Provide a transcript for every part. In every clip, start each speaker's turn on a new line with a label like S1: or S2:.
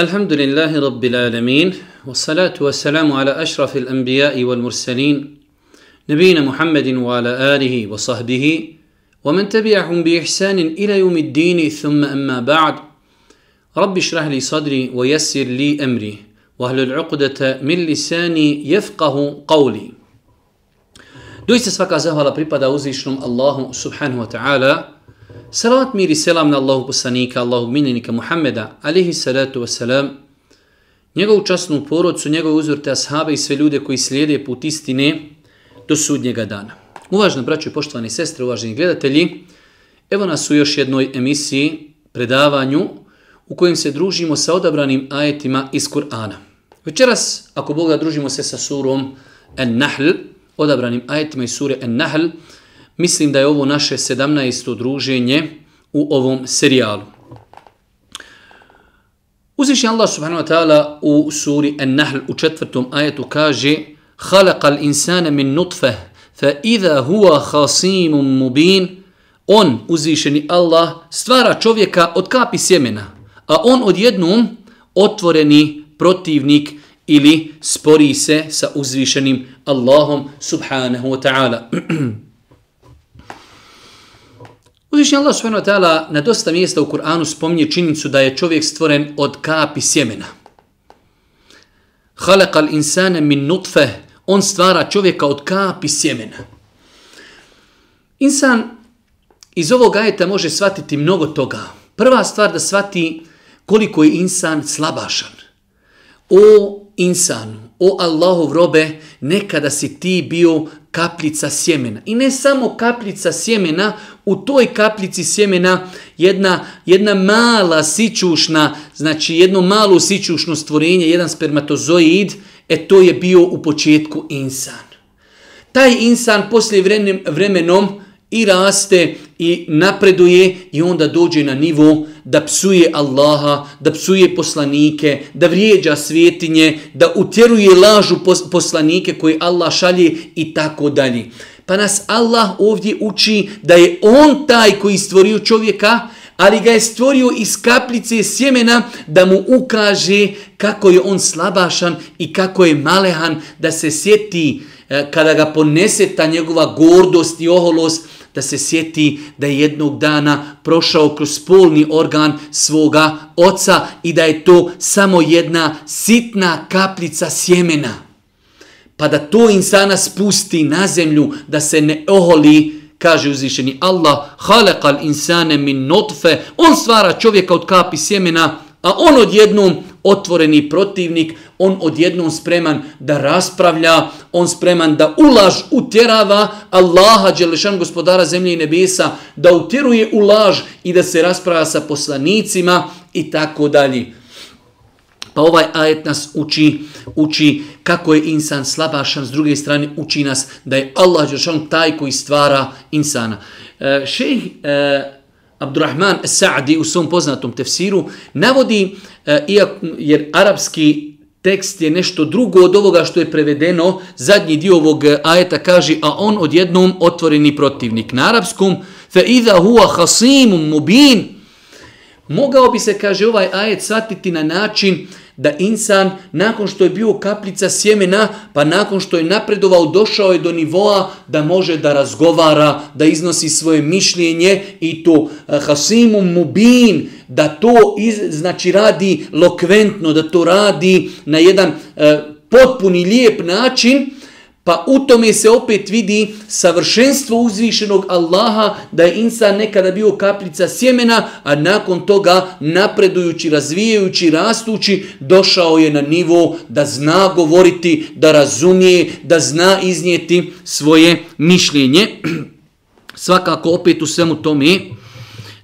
S1: الحمد لله رب العالمين والصلاة والسلام على أشرف الأنبياء والمرسلين نبينا محمد وعلى آله وصحبه ومن تبعهم بإحسان إلى يوم الدين ثم أما بعد رب اشرح لي صدري ويسر لي أمري وأهل العقدة من لساني يفقه قولي Doista svaka zahvala pripada uzvišnom Allahu subhanahu wa. Salavat mir i selam na Allahu poslanika, Allahu minjenika Muhammeda, alihi salatu wa salam. Njegovu časnu porodcu, njegove uzvrte ashabe i sve ljude koji slijede put istine do sudnjega dana. Uvažno braćo i poštovani sestre, uvaženi gledatelji, evo nas u još jednoj emisiji, predavanju, u kojem se družimo sa odabranim ajetima iz Kur'ana. Večeras, ako Boga, družimo se sa surom An-Nahl, odabranim ajetima iz sure An-Nahl, mislim da je ovo naše 17. druženje u ovom serijalu. Uzviši Allah subhanahu wa ta'ala u suri An-Nahl u četvrtom ajetu kaže خَلَقَ الْإِنسَانَ مِنْ نُطْفَهِ فَإِذَا هُوَ خَصِيمٌ مُبِينٌ On, uzvišeni Allah, stvara čovjeka od kapi sjemena, a on odjednom otvoreni protivnik ili spori se sa uzvišenim Allahom subhanahu wa ta'ala. Uzvišnji Allah subhanahu wa ta'ala na dosta mjesta u Kur'anu spominje činjenicu da je čovjek stvoren od kapi sjemena. Halakal insane min nutfe, on stvara čovjeka od kapi sjemena. Insan iz ovog ajeta može shvatiti mnogo toga. Prva stvar da shvati koliko je insan slabašan. O insanu, o Allahov robe, nekada si ti bio kapljica sjemena. I ne samo kapljica sjemena, u toj kapljici sjemena jedna, jedna mala sićušna, znači jedno malo sićušno stvorenje, jedan spermatozoid, e to je bio u početku insan. Taj insan poslije vremenom i raste i napreduje i onda dođe na nivo da psuje Allaha, da psuje poslanike, da vrijeđa svjetinje, da utjeruje lažu poslanike koje Allah šalje i tako dalje. Pa nas Allah ovdje uči da je on taj koji stvorio čovjeka, ali ga je stvorio iz kaplice sjemena da mu ukaže kako je on slabašan i kako je malehan da se sjeti e, kada ga ponese ta njegova gordost i oholost, da se sjeti da je jednog dana prošao kroz spolni organ svoga oca i da je to samo jedna sitna kapljica sjemena. Pa da to insana spusti na zemlju, da se ne oholi, kaže uzvišeni Allah, halekal insane min notfe, on stvara čovjeka od kapi sjemena, a on odjednom otvoreni protivnik, on odjednom spreman da raspravlja, on spreman da ulaž utjerava Allaha, Đelešan gospodara zemlje i nebesa, da utjeruje ulaž i da se raspravlja sa poslanicima i tako dalje. Pa ovaj ajet nas uči, uči kako je insan slabašan, s druge strane uči nas da je Allah Đeršan taj koji stvara insana. E, šejh e, Abdurrahman Sa'di u svom poznatom tefsiru navodi, e, jer arapski tekst je nešto drugo od ovoga što je prevedeno, zadnji dio ovog ajeta kaže, a on odjednom otvoreni protivnik. Na arapskom, fe idha huwa hasimum mubin, mogao bi se, kaže ovaj ajet, shvatiti na način da insan nakon što je bio kaplica sjemena, pa nakon što je napredovao, došao je do nivoa da može da razgovara, da iznosi svoje mišljenje i to eh, hasimum mubin, da to iz, znači radi lokventno, da to radi na jedan e, potpuni lijep način, Pa u tome se opet vidi savršenstvo uzvišenog Allaha da je insan nekada bio kaplica sjemena, a nakon toga napredujući, razvijajući, rastući, došao je na nivo da zna govoriti, da razumije, da zna iznijeti svoje mišljenje. Svakako opet u svemu tome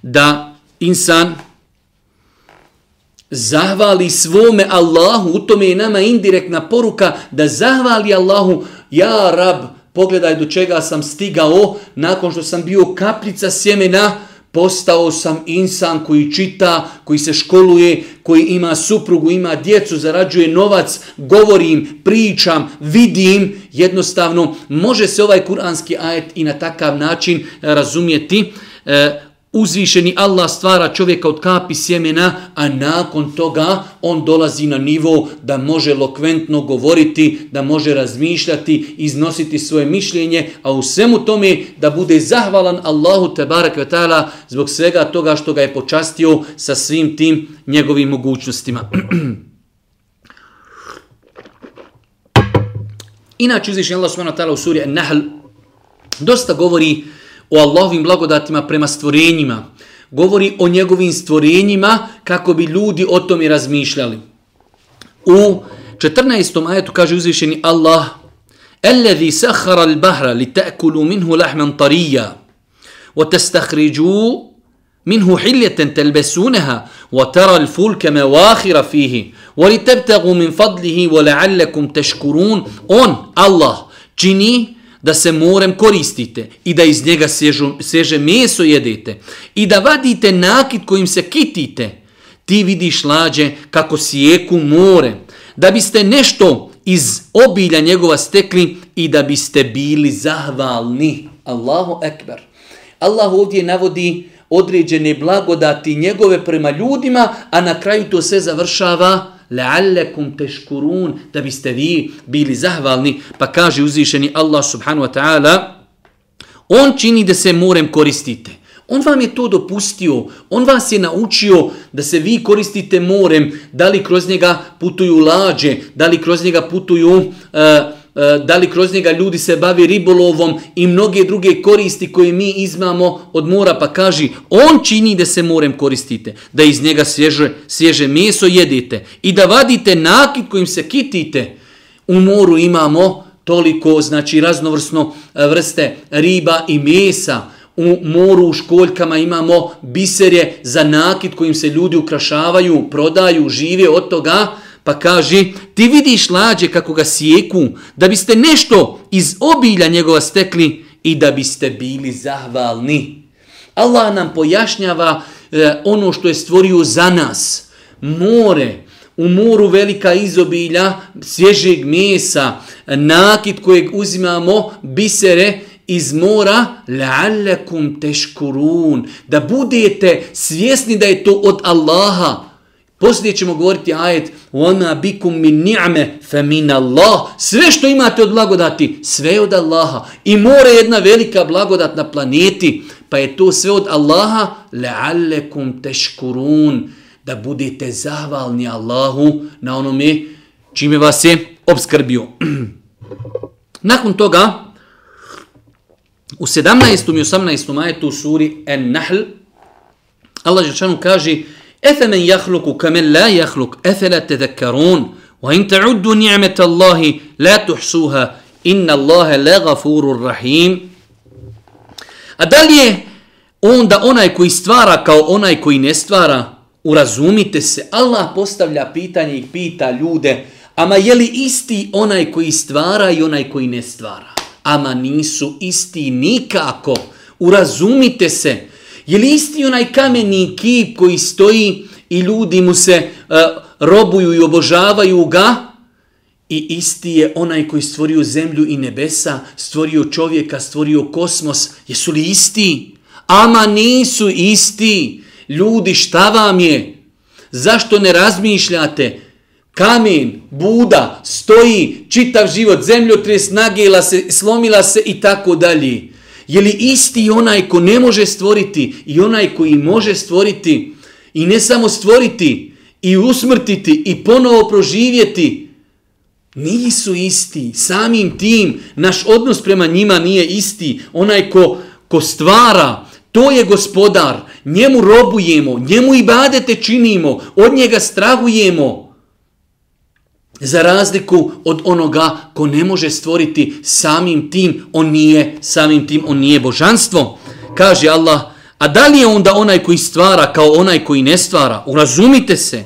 S1: da insan zahvali svome Allahu, u tome je nama indirektna poruka da zahvali Allahu, ja rab, pogledaj do čega sam stigao, nakon što sam bio kaplica sjemena, postao sam insan koji čita, koji se školuje, koji ima suprugu, ima djecu, zarađuje novac, govorim, pričam, vidim, jednostavno može se ovaj kuranski ajet i na takav način razumjeti. E, uzvišeni Allah stvara čovjeka od kapi sjemena, a nakon toga on dolazi na nivo da može lokventno govoriti, da može razmišljati, iznositi svoje mišljenje, a u svemu tome da bude zahvalan Allahu Tebarak Vatala zbog svega toga što ga je počastio sa svim tim njegovim mogućnostima. Inače uzvišeni Allah subhanahu wa ta'ala u suri An-Nahl dosta govori o Allahovim blagodatima prema stvorenjima. Govori o njegovim stvorenjima kako bi ljudi o tome razmišljali. U 14. ajetu kaže uzvišeni Allah Alladhi sakhara al-bahra li ta'kulu minhu lahman tariya wa tastakhrijū minhu hiljeten telbesuneha wa tara al-fulka mawakhira fihi wa li tabtagu min fadlihi wa la'allakum tashkurun on Allah čini da se morem koristite i da iz njega sežu, seže meso jedete i da vadite nakit kojim se kitite, ti vidiš lađe kako sjeku more, da biste nešto iz obilja njegova stekli i da biste bili zahvalni. Allahu ekber. Allah ovdje navodi određene blagodati njegove prema ljudima, a na kraju to sve završava la'allakum tashkurun da biste vi bili zahvalni. Pa kaže uzvišeni Allah subhanahu wa ta'ala on čini da se morem koristite. On vam je to dopustio. On vas je naučio da se vi koristite morem. Da li kroz njega putuju lađe? Da li kroz njega putuju uh, E, da li kroz njega ljudi se bavi ribolovom i mnoge druge koristi koje mi izmamo od mora, pa kaži, on čini da se morem koristite, da iz njega svježe, svježe meso jedete i da vadite nakit kojim se kitite. U moru imamo toliko, znači raznovrsno e, vrste riba i mesa, u moru u školjkama imamo biserje za nakit kojim se ljudi ukrašavaju, prodaju, žive od toga, Pa kaže, ti vidiš lađe kako ga sjeku, da biste nešto iz obilja njegova stekli i da biste bili zahvalni. Allah nam pojašnjava e, ono što je stvorio za nas. More, u moru velika izobilja, svježeg mesa, nakit kojeg uzimamo, bisere, iz mora la'allakum tashkurun da budete svjesni da je to od Allaha Poslije ćemo govoriti ajet وَمَا بِكُمْ مِنْ نِعْمَ فَمِنَ اللَّهِ Sve što imate od blagodati, sve od Allaha. I more jedna velika blagodat na planeti, pa je to sve od Allaha لَعَلَّكُمْ تَشْكُرُونَ Da budete zahvalni Allahu na onome čime vas je obskrbio. Nakon toga, u 17. i 18. majetu u suri En-Nahl, Allah Žešanu kaže أَفَمَنْ يَخْلُقُ la لَا يَخْلُقُ أَفَلَا تَذَكَّرُونَ وَإِنْ تَعُدُّ نِعْمَةَ Allahi, la tuhsuha, inna Allahe la gafurur rahim. A da li je onda onaj koji stvara kao onaj koji ne stvara? Urazumite se, Allah postavlja pitanje i pita ljude, ama je li isti onaj koji stvara i onaj koji ne stvara? Ama nisu isti nikako. Urazumite se. Je li isti onaj kameni kip koji stoji i ljudi mu se uh, robuju i obožavaju ga? I isti je onaj koji stvorio zemlju i nebesa, stvorio čovjeka, stvorio kosmos. Jesu li isti? Ama nisu isti. Ljudi, šta vam je? Zašto ne razmišljate? Kamen, Buda, stoji čitav život, zemljotres, nagela se, slomila se i tako dalje. Je li isti onaj ko ne može stvoriti i onaj koji može stvoriti i ne samo stvoriti i usmrtiti i ponovo proživjeti? Nisu isti. Samim tim naš odnos prema njima nije isti. Onaj ko, ko stvara, to je gospodar. Njemu robujemo, njemu i badete činimo, od njega strahujemo. Za razliku od onoga ko ne može stvoriti samim tim, on nije samim tim, on nije božanstvo. Kaže Allah, a da li je onda onaj koji stvara kao onaj koji ne stvara? Urazumite se.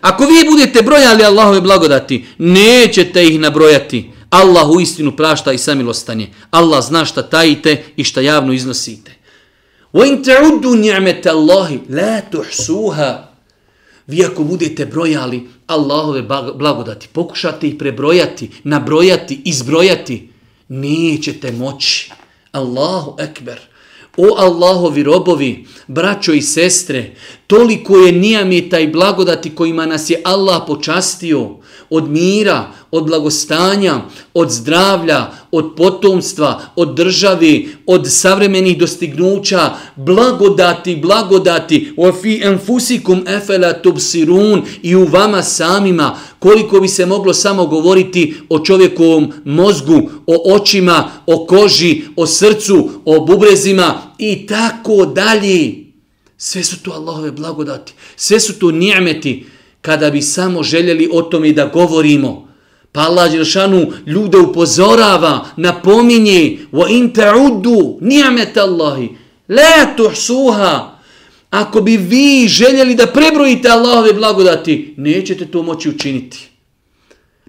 S1: Ako vi budete brojali Allahove blagodati, nećete ih nabrojati. Allah u istinu prašta i samilostanje. Allah zna šta tajite i šta javno iznosite. وَإِن تَعُدُّ نِعْمَةَ اللَّهِ لَا تُحْسُوهَا Vi ako budete brojali Allahove blagodati, pokušate ih prebrojati, nabrojati, izbrojati, nećete moći. Allahu ekber. O Allahovi robovi, braćo i sestre, toliko je nijamita i blagodati kojima nas je Allah počastio od mira, od blagostanja, od zdravlja, od potomstva, od državi, od savremenih dostignuća, blagodati, blagodati, u fi enfusikum efela tubsirun i u vama samima, koliko bi se moglo samo govoriti o čovjekovom mozgu, o očima, o koži, o srcu, o bubrezima i tako dalje. Sve su to Allahove blagodati, sve su to nijemeti, kada bi samo željeli o tome da govorimo. Pa Allah Đelšanu ljude upozorava, napominje, wa in ta'uddu ni'met Allahi, la tuhsuha. Ako bi vi željeli da prebrojite Allahove blagodati, nećete to moći učiniti.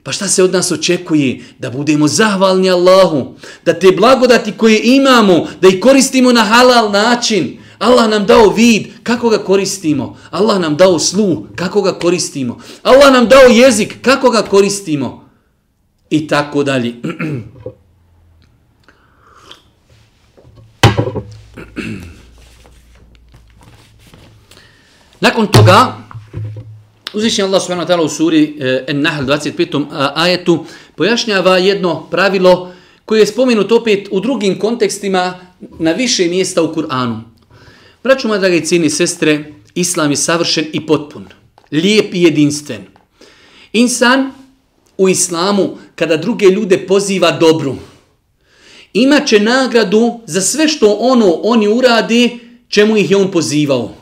S1: Pa šta se od nas očekuje? Da budemo zahvalni Allahu, da te blagodati koje imamo, da ih koristimo na halal način, Allah nam dao vid, kako ga koristimo? Allah nam dao slu, kako ga koristimo? Allah nam dao jezik, kako ga koristimo? I tako dalje. Nakon toga, uzvišnji Allah subhanahu wa ta'ala u suri eh, An-Nahl 25. ajetu pojašnjava jedno pravilo koje je spomenuto opet u drugim kontekstima na više mjesta u Kur'anu. Braću moja draga i cijeni sestre, Islam je savršen i potpun, lijep i jedinstven. Insan u Islamu, kada druge ljude poziva dobru, imaće nagradu za sve što ono oni uradi, čemu ih je on pozivao.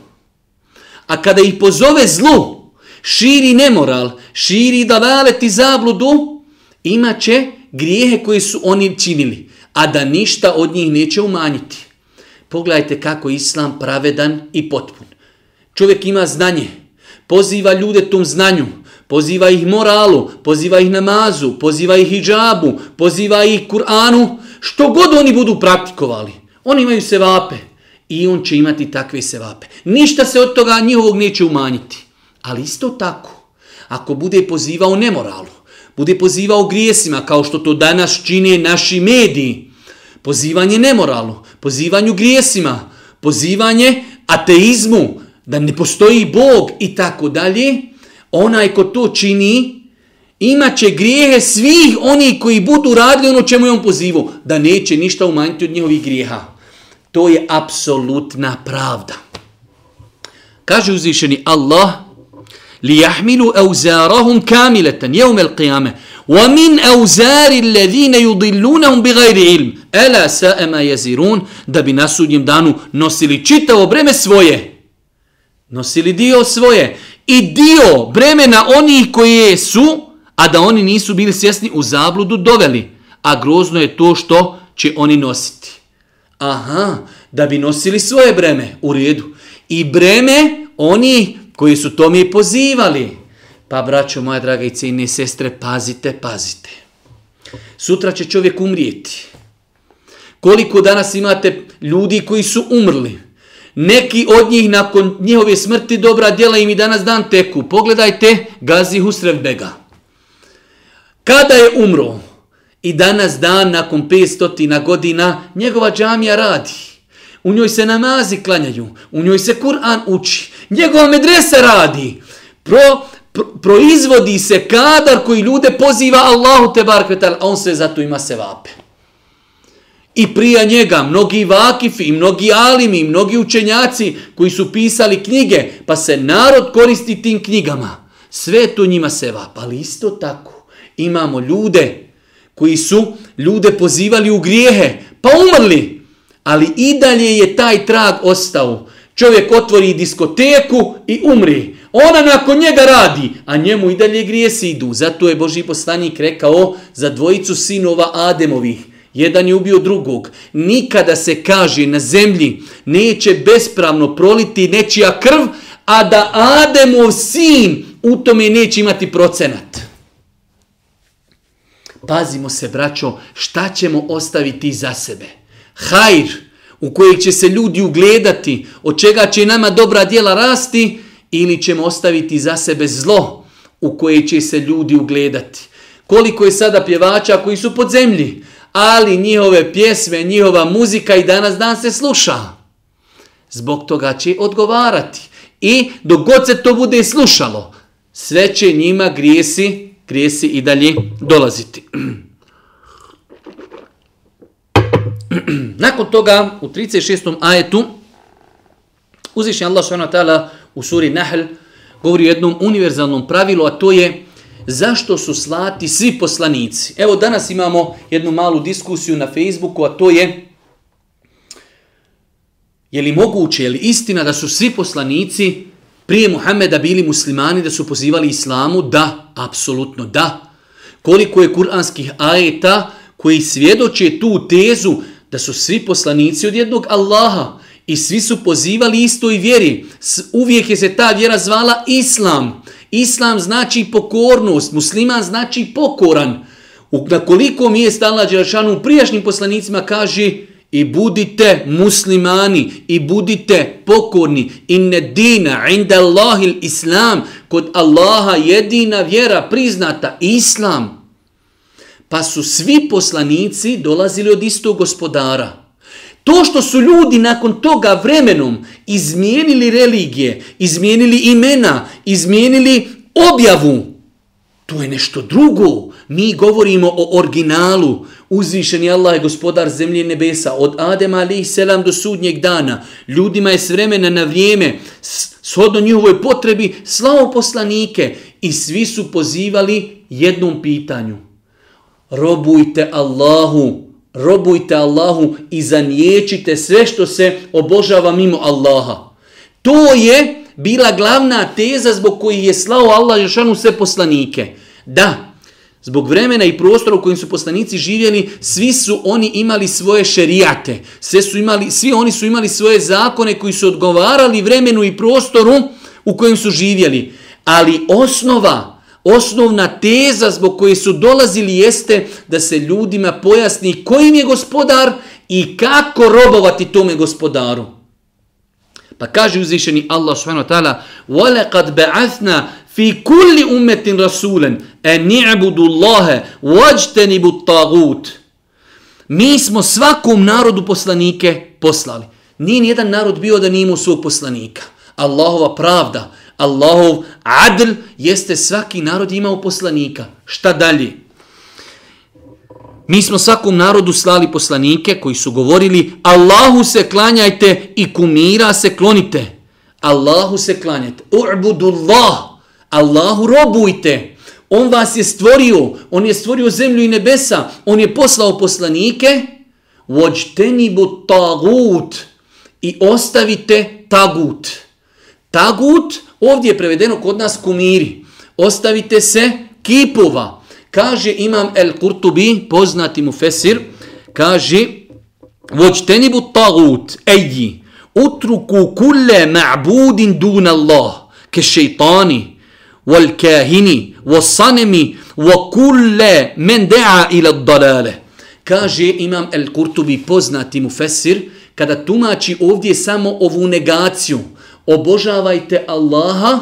S1: A kada ih pozove zlu, širi nemoral, širi davalet i zabludu, imaće grijehe koje su oni činili, a da ništa od njih neće umanjiti. Pogledajte kako islam pravedan i potpun. Čovjek ima znanje, poziva ljude tom znanju, poziva ih moralu, poziva ih namazu, poziva ih hijabu, poziva ih Kur'anu, što god oni budu praktikovali. Oni imaju sevape i on će imati takve sevape. Ništa se od toga njihovog neće umanjiti. Ali isto tako, ako bude pozivao nemoralu, bude pozivao grijesima kao što to danas čine naši mediji, pozivanje nemoralu, pozivanju grijesima, pozivanje ateizmu, da ne postoji Bog i tako dalje, onaj ko to čini, imaće grijehe svih oni koji budu radili ono čemu je on pozivu, da neće ništa umanjiti od njihovih grijeha. To je apsolutna pravda. Kaže uzvišeni Allah, li jahmilu euzarahum kamileten, jeumel qiyame, ومن أوزار الذين يضلونهم بغير علم ألا ساء ما يزيرون da bi na sudnjem danu nosili čitavo breme svoje nosili dio svoje i dio bremena onih koje su a da oni nisu bili svjesni u zabludu doveli a grozno je to što će oni nositi aha da bi nosili svoje breme u redu i breme oni koji su to mi pozivali Pa, braćo, moja draga i cijene sestre, pazite, pazite. Sutra će čovjek umrijeti. Koliko danas imate ljudi koji su umrli? Neki od njih nakon njihove smrti dobra djela im i danas dan teku. Pogledajte Gazi Husrevbega. Kada je umro i danas dan nakon 500 godina njegova džamija radi. U njoj se namazi klanjaju, u njoj se Kur'an uči, njegova medresa radi. Pro, proizvodi se kadar koji ljude poziva Allahu te barkvetal, a on se zato ima se vape. I prija njega mnogi vakifi, i mnogi alimi, i mnogi učenjaci koji su pisali knjige, pa se narod koristi tim knjigama. Sve to njima se vapa, ali isto tako imamo ljude koji su ljude pozivali u grijehe, pa umrli, ali i dalje je taj trag ostao. Čovjek otvori diskoteku i umri. Ona nakon njega radi, a njemu i dalje grijesi idu. Zato je Boži poslanik rekao za dvojicu sinova Ademovih. Jedan je ubio drugog. Nikada se kaže na zemlji neće bespravno proliti nečija krv, a da Ademov sin u tome neće imati procenat. Pazimo se, braćo, šta ćemo ostaviti za sebe? Hajr, u kojeg će se ljudi ugledati, od čega će nama dobra djela rasti, ili ćemo ostaviti za sebe zlo u koje će se ljudi ugledati. Koliko je sada pjevača koji su pod zemlji, ali njihove pjesme, njihova muzika i danas dan se sluša. zbog toga će odgovarati. I dok god se to bude slušalo, sve će njima grijesi, grijesi i dalje dolaziti. Nakon toga, u 36. ajetu, uzvišnji Allah s.w.t. u suri Nahl govori o jednom univerzalnom pravilu, a to je zašto su slati svi poslanici. Evo danas imamo jednu malu diskusiju na Facebooku, a to je je li moguće, je li istina da su svi poslanici prije Muhameda bili muslimani, da su pozivali islamu? Da, apsolutno da. Koliko je kuranskih ajeta koji svjedoče tu tezu da su svi poslanici od jednog Allaha i svi su pozivali istoj vjeri. Uvijek je se ta vjera zvala Islam. Islam znači pokornost, musliman znači pokoran. Na koliko mjesta Allah Đerašanu u prijašnjim poslanicima kaže i budite muslimani i budite pokorni inne dina inda Allahil islam kod Allaha jedina vjera priznata islam pa su svi poslanici dolazili od istog gospodara to što su ljudi nakon toga vremenom izmijenili religije izmijenili imena izmijenili objavu to je nešto drugo mi govorimo o originalu Uzvišeni Allah je gospodar zemlje i nebesa od Adema alaih selam do sudnjeg dana. Ljudima je s vremena na vrijeme, shodno njihovoj potrebi, slavo poslanike i svi su pozivali jednom pitanju. Robujte Allahu, robujte Allahu i zaniječite sve što se obožava mimo Allaha. To je bila glavna teza zbog koji je slao Allah Žešanu sve poslanike. Da, Zbog vremena i prostora u kojim su poslanici živjeli, svi su oni imali svoje šerijate. Sve su imali, svi oni su imali svoje zakone koji su odgovarali vremenu i prostoru u kojem su živjeli. Ali osnova, osnovna teza zbog koje su dolazili jeste da se ljudima pojasni kojim je gospodar i kako robovati tome gospodaru. Pa kaže uzvišeni Allah subhanahu wa ta'ala وَلَقَدْ بَعَثْنَا fi kulli ummetin rasulen en ni'budu Allahe wajtenibu tagut. Mi smo svakom narodu poslanike poslali. Nije nijedan narod bio da nije imao svog poslanika. Allahova pravda, Allahov adl jeste svaki narod imao poslanika. Šta dalje? Mi smo svakom narodu slali poslanike koji su govorili Allahu se klanjajte i kumira se klonite. Allahu se klanjajte. U'budullah. Allahu robujte. On vas je stvorio, on je stvorio zemlju i nebesa, on je poslao poslanike. Vođtenibu tagut i ostavite tagut. Tagut ovdje je prevedeno kod nas kumiri. Ostavite se kipova. Kaže imam El Kurtubi, poznati mu Fesir, kaže Vočtenibu tagut, eji, utruku kulle ma'budin dun Allah, ke šeitani, wal kahini, wal sanemi, wa kulle men dea ila dalale. Kaže imam El Kurtubi, poznati mu Fesir, kada tumači ovdje samo ovu negaciju, obožavajte Allaha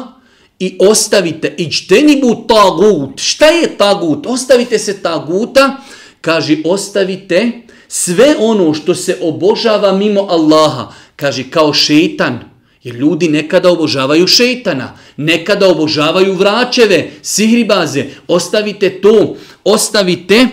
S1: i ostavite ičtenibu tagut šta je tagut ostavite se taguta kaže ostavite sve ono što se obožava mimo Allaha kaže kao šeitan Jer ljudi nekada obožavaju šeitana, nekada obožavaju vraćeve, sihribaze. Ostavite to, ostavite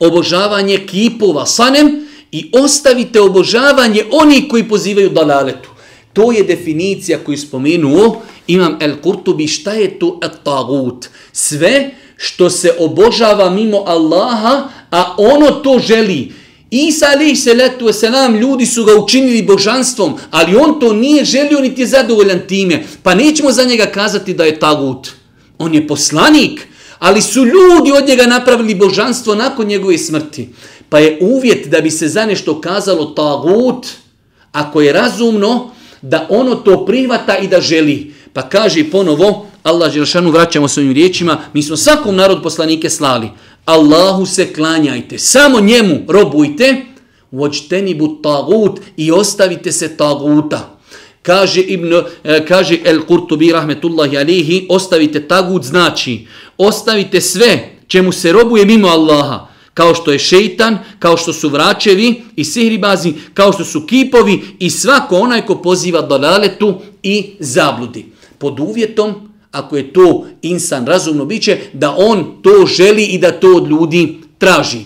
S1: obožavanje kipova sanem i ostavite obožavanje onih koji pozivaju dalaletu. To je definicija koju spomenuo Imam El Kurtubi. Šta je to et tagut? Sve što se obožava mimo Allaha, a ono to želi. Isa alaih salatu wasalam, ljudi su ga učinili božanstvom, ali on to nije želio niti je zadovoljan time. Pa nećemo za njega kazati da je tagut. On je poslanik, ali su ljudi od njega napravili božanstvo nakon njegove smrti. Pa je uvjet da bi se za nešto kazalo tagut, ako je razumno, da ono to prihvata i da želi. Pa kaže ponovo, Allah Želšanu, vraćamo svojim riječima, mi smo svakom narod poslanike slali. Allahu se klanjajte, samo njemu robujte, uočteni bu tagut i ostavite se taguta. Kaže, Ibn, eh, kaže El Kurtubi rahmetullahi alihi, ostavite tagut znači, ostavite sve čemu se robuje mimo Allaha, kao što je šeitan, kao što su vračevi i sihribazi, kao što su kipovi i svako onaj ko poziva dalaletu i zabludi. Pod uvjetom, ako je to insan razumno biće, da on to želi i da to od ljudi traži.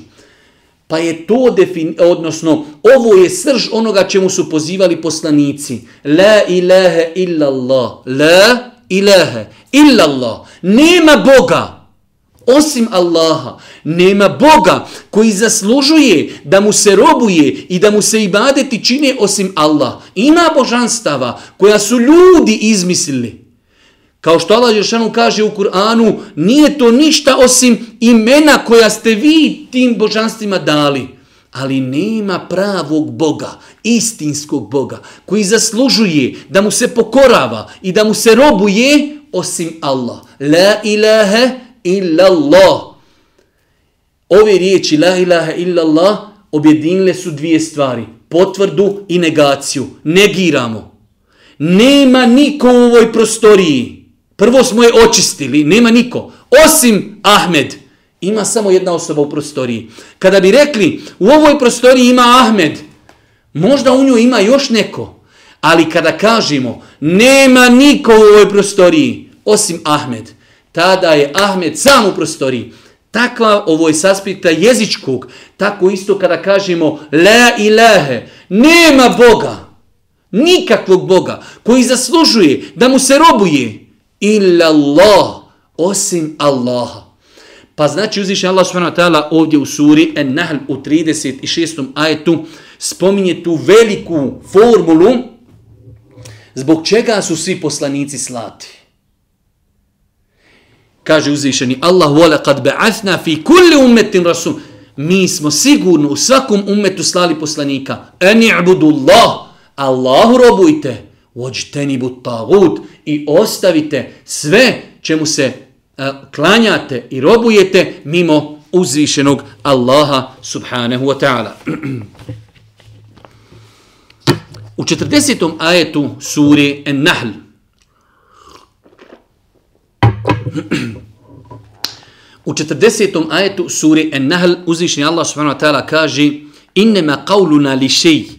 S1: Pa je to, defini odnosno, ovo je srž onoga čemu su pozivali poslanici. La ilaha illallah. La ilaha illallah. Nema Boga osim Allaha. Nema Boga koji zaslužuje da mu se robuje i da mu se ibadeti čine osim Allah. Ima božanstava koja su ljudi izmislili. Kao što Allah Žešanu kaže u Kur'anu, nije to ništa osim imena koja ste vi tim božanstvima dali. Ali nema pravog Boga, istinskog Boga, koji zaslužuje da mu se pokorava i da mu se robuje osim Allah. La ilaha illa Allah. Ove riječi la ilaha illa Allah objedinile su dvije stvari. Potvrdu i negaciju. Negiramo. Nema niko u ovoj prostoriji. Prvo smo je očistili. Nema niko. Osim Ahmed. Ima samo jedna osoba u prostoriji. Kada bi rekli u ovoj prostoriji ima Ahmed. Možda u njoj ima još neko. Ali kada kažemo nema niko u ovoj prostoriji osim Ahmed. Tada je Ahmed sam u prostoriji. Takva ovo je saspita jezičkog. Tako isto kada kažemo la ilahe. Nema Boga. Nikakvog Boga koji zaslužuje da mu se robuje. Illa Allah. Osim Allaha. Pa znači uzviše Allah subhanahu wa ta'ala ovdje u suri An-Nahl u 36. ajetu spominje tu veliku formulu zbog čega su svi poslanici slati. Kaže uzvišeni Allah wala kad ba'athna fi kulli ummatin rasul. Mi smo sigurno u svakom ummetu slali poslanika. An i'budu Allah. Allahu robujte. Wajtanibu tagut i ostavite sve čemu se klanjate i robujete mimo uzvišenog Allaha subhanahu wa ta'ala. U 40. ajetu suri An-Nahl U 40. ajetu suri An-Nahl uzvišeni Allah subhanahu wa ta'ala kaže Innema qawluna li šeji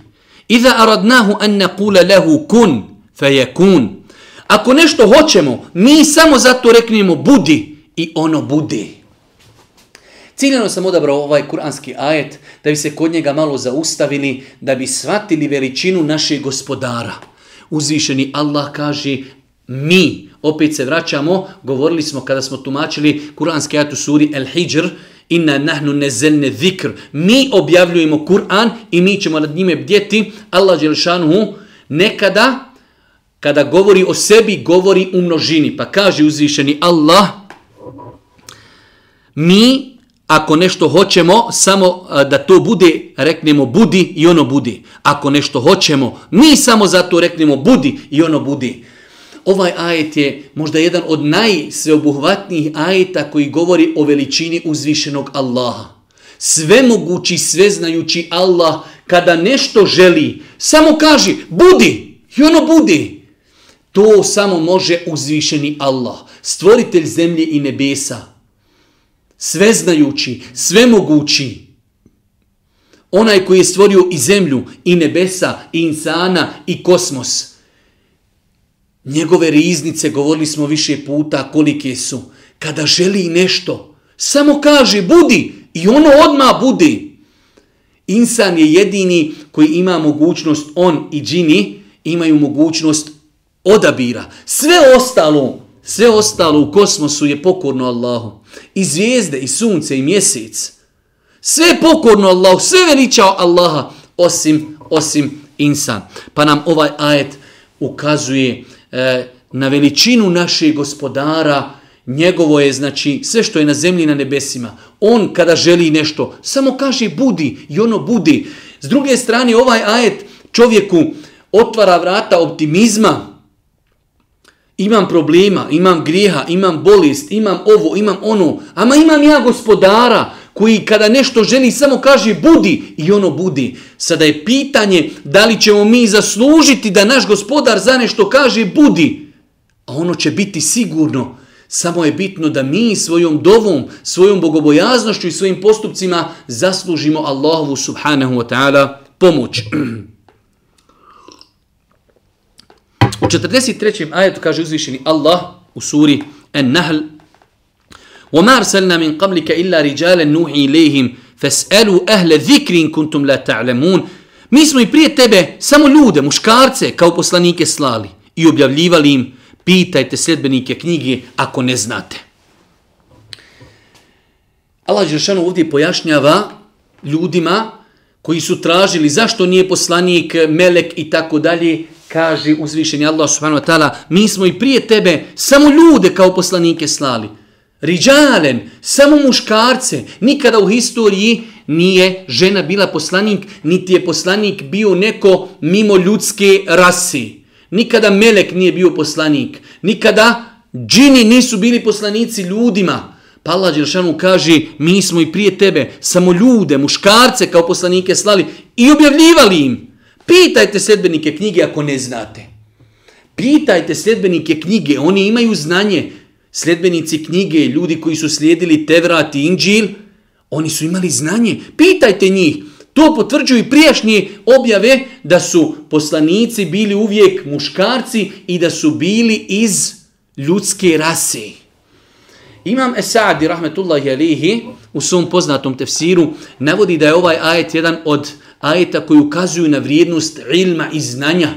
S1: Iza aradnahu an naqula lahu kun fayakun Ako nešto hoćemo, mi samo zato reknemo budi i ono bude. Ciljeno sam odabrao ovaj kuranski ajet da bi se kod njega malo zaustavili, da bi shvatili veličinu našeg gospodara. Uzvišeni Allah kaže mi, opet se vraćamo, govorili smo kada smo tumačili kuranski ajet u suri El Hijr, inna nahnu nezelne zikr. Mi objavljujemo Kur'an i mi ćemo nad njime bdjeti. Allah Đelšanuhu nekada kada govori o sebi, govori u množini. Pa kaže uzvišeni Allah, mi ako nešto hoćemo, samo da to bude, reknemo budi i ono budi. Ako nešto hoćemo, mi samo zato reknemo budi i ono budi. Ovaj ajet je možda jedan od najsveobuhvatnijih ajeta koji govori o veličini uzvišenog Allaha. Svemogući, sveznajući Allah, kada nešto želi, samo kaže budi i ono budi. To samo može uzvišeni Allah, stvoritelj zemlje i nebesa. Sveznajući, svemogući. Onaj koji je stvorio i zemlju, i nebesa, i insana, i kosmos. Njegove riznice, govorili smo više puta kolike su. Kada želi nešto, samo kaže budi i ono odma budi. Insan je jedini koji ima mogućnost, on i džini imaju mogućnost odabira. Sve ostalo, sve ostalo u kosmosu je pokorno Allahu. I zvijezde, i sunce, i mjesec. Sve je pokorno Allahu, sve veličao Allaha, osim, osim insan. Pa nam ovaj ajet ukazuje e, na veličinu našeg gospodara, njegovo je, znači, sve što je na zemlji na nebesima. On kada želi nešto, samo kaže budi i ono budi. S druge strane, ovaj ajet čovjeku otvara vrata optimizma, imam problema, imam grijeha, imam bolest, imam ovo, imam ono, ama imam ja gospodara koji kada nešto želi samo kaže budi i ono budi. Sada je pitanje da li ćemo mi zaslužiti da naš gospodar za nešto kaže budi, a ono će biti sigurno. Samo je bitno da mi svojom dovom, svojom bogobojaznošću i svojim postupcima zaslužimo Allahovu subhanahu wa ta'ala pomoć. U 43. ajetu kaže uzvišeni Allah u suri An-Nahl وَمَا أَرْسَلْنَا مِنْ قَبْلِكَ إِلَّا رِجَالًا نُوحِي إِلَيْهِمْ فَاسْأَلُوا أَهْلَ ذِكْرٍ كُنْتُمْ لَا تَعْلَمُونَ Mi smo i prije tebe samo ljude, muškarce, kao poslanike slali i objavljivali im, pitajte sljedbenike knjige ako ne znate. Allah Žešanu ovdje pojašnjava ljudima koji su tražili zašto nije poslanik, melek i tako dalje, kaže uzvišeni Allah subhanahu wa ta'ala, mi smo i prije tebe samo ljude kao poslanike slali. Riđalen, samo muškarce, nikada u historiji nije žena bila poslanik, niti je poslanik bio neko mimo ljudske rasi. Nikada melek nije bio poslanik, nikada džini nisu bili poslanici ljudima. Pa Allah Đelšanu kaže, mi smo i prije tebe samo ljude, muškarce kao poslanike slali i objavljivali im. Pitajte sedbenike knjige ako ne znate. Pitajte sedbenike knjige, oni imaju znanje. Sljedbenici knjige, ljudi koji su slijedili Tevrat i Inđil, oni su imali znanje. Pitajte njih. To potvrđuju i prijašnje objave da su poslanici bili uvijek muškarci i da su bili iz ljudske rase. Imam Esadi, rahmetullahi alihi, u svom poznatom tefsiru, navodi da je ovaj ajet jedan od ajeta koji ukazuju na vrijednost ilma i znanja,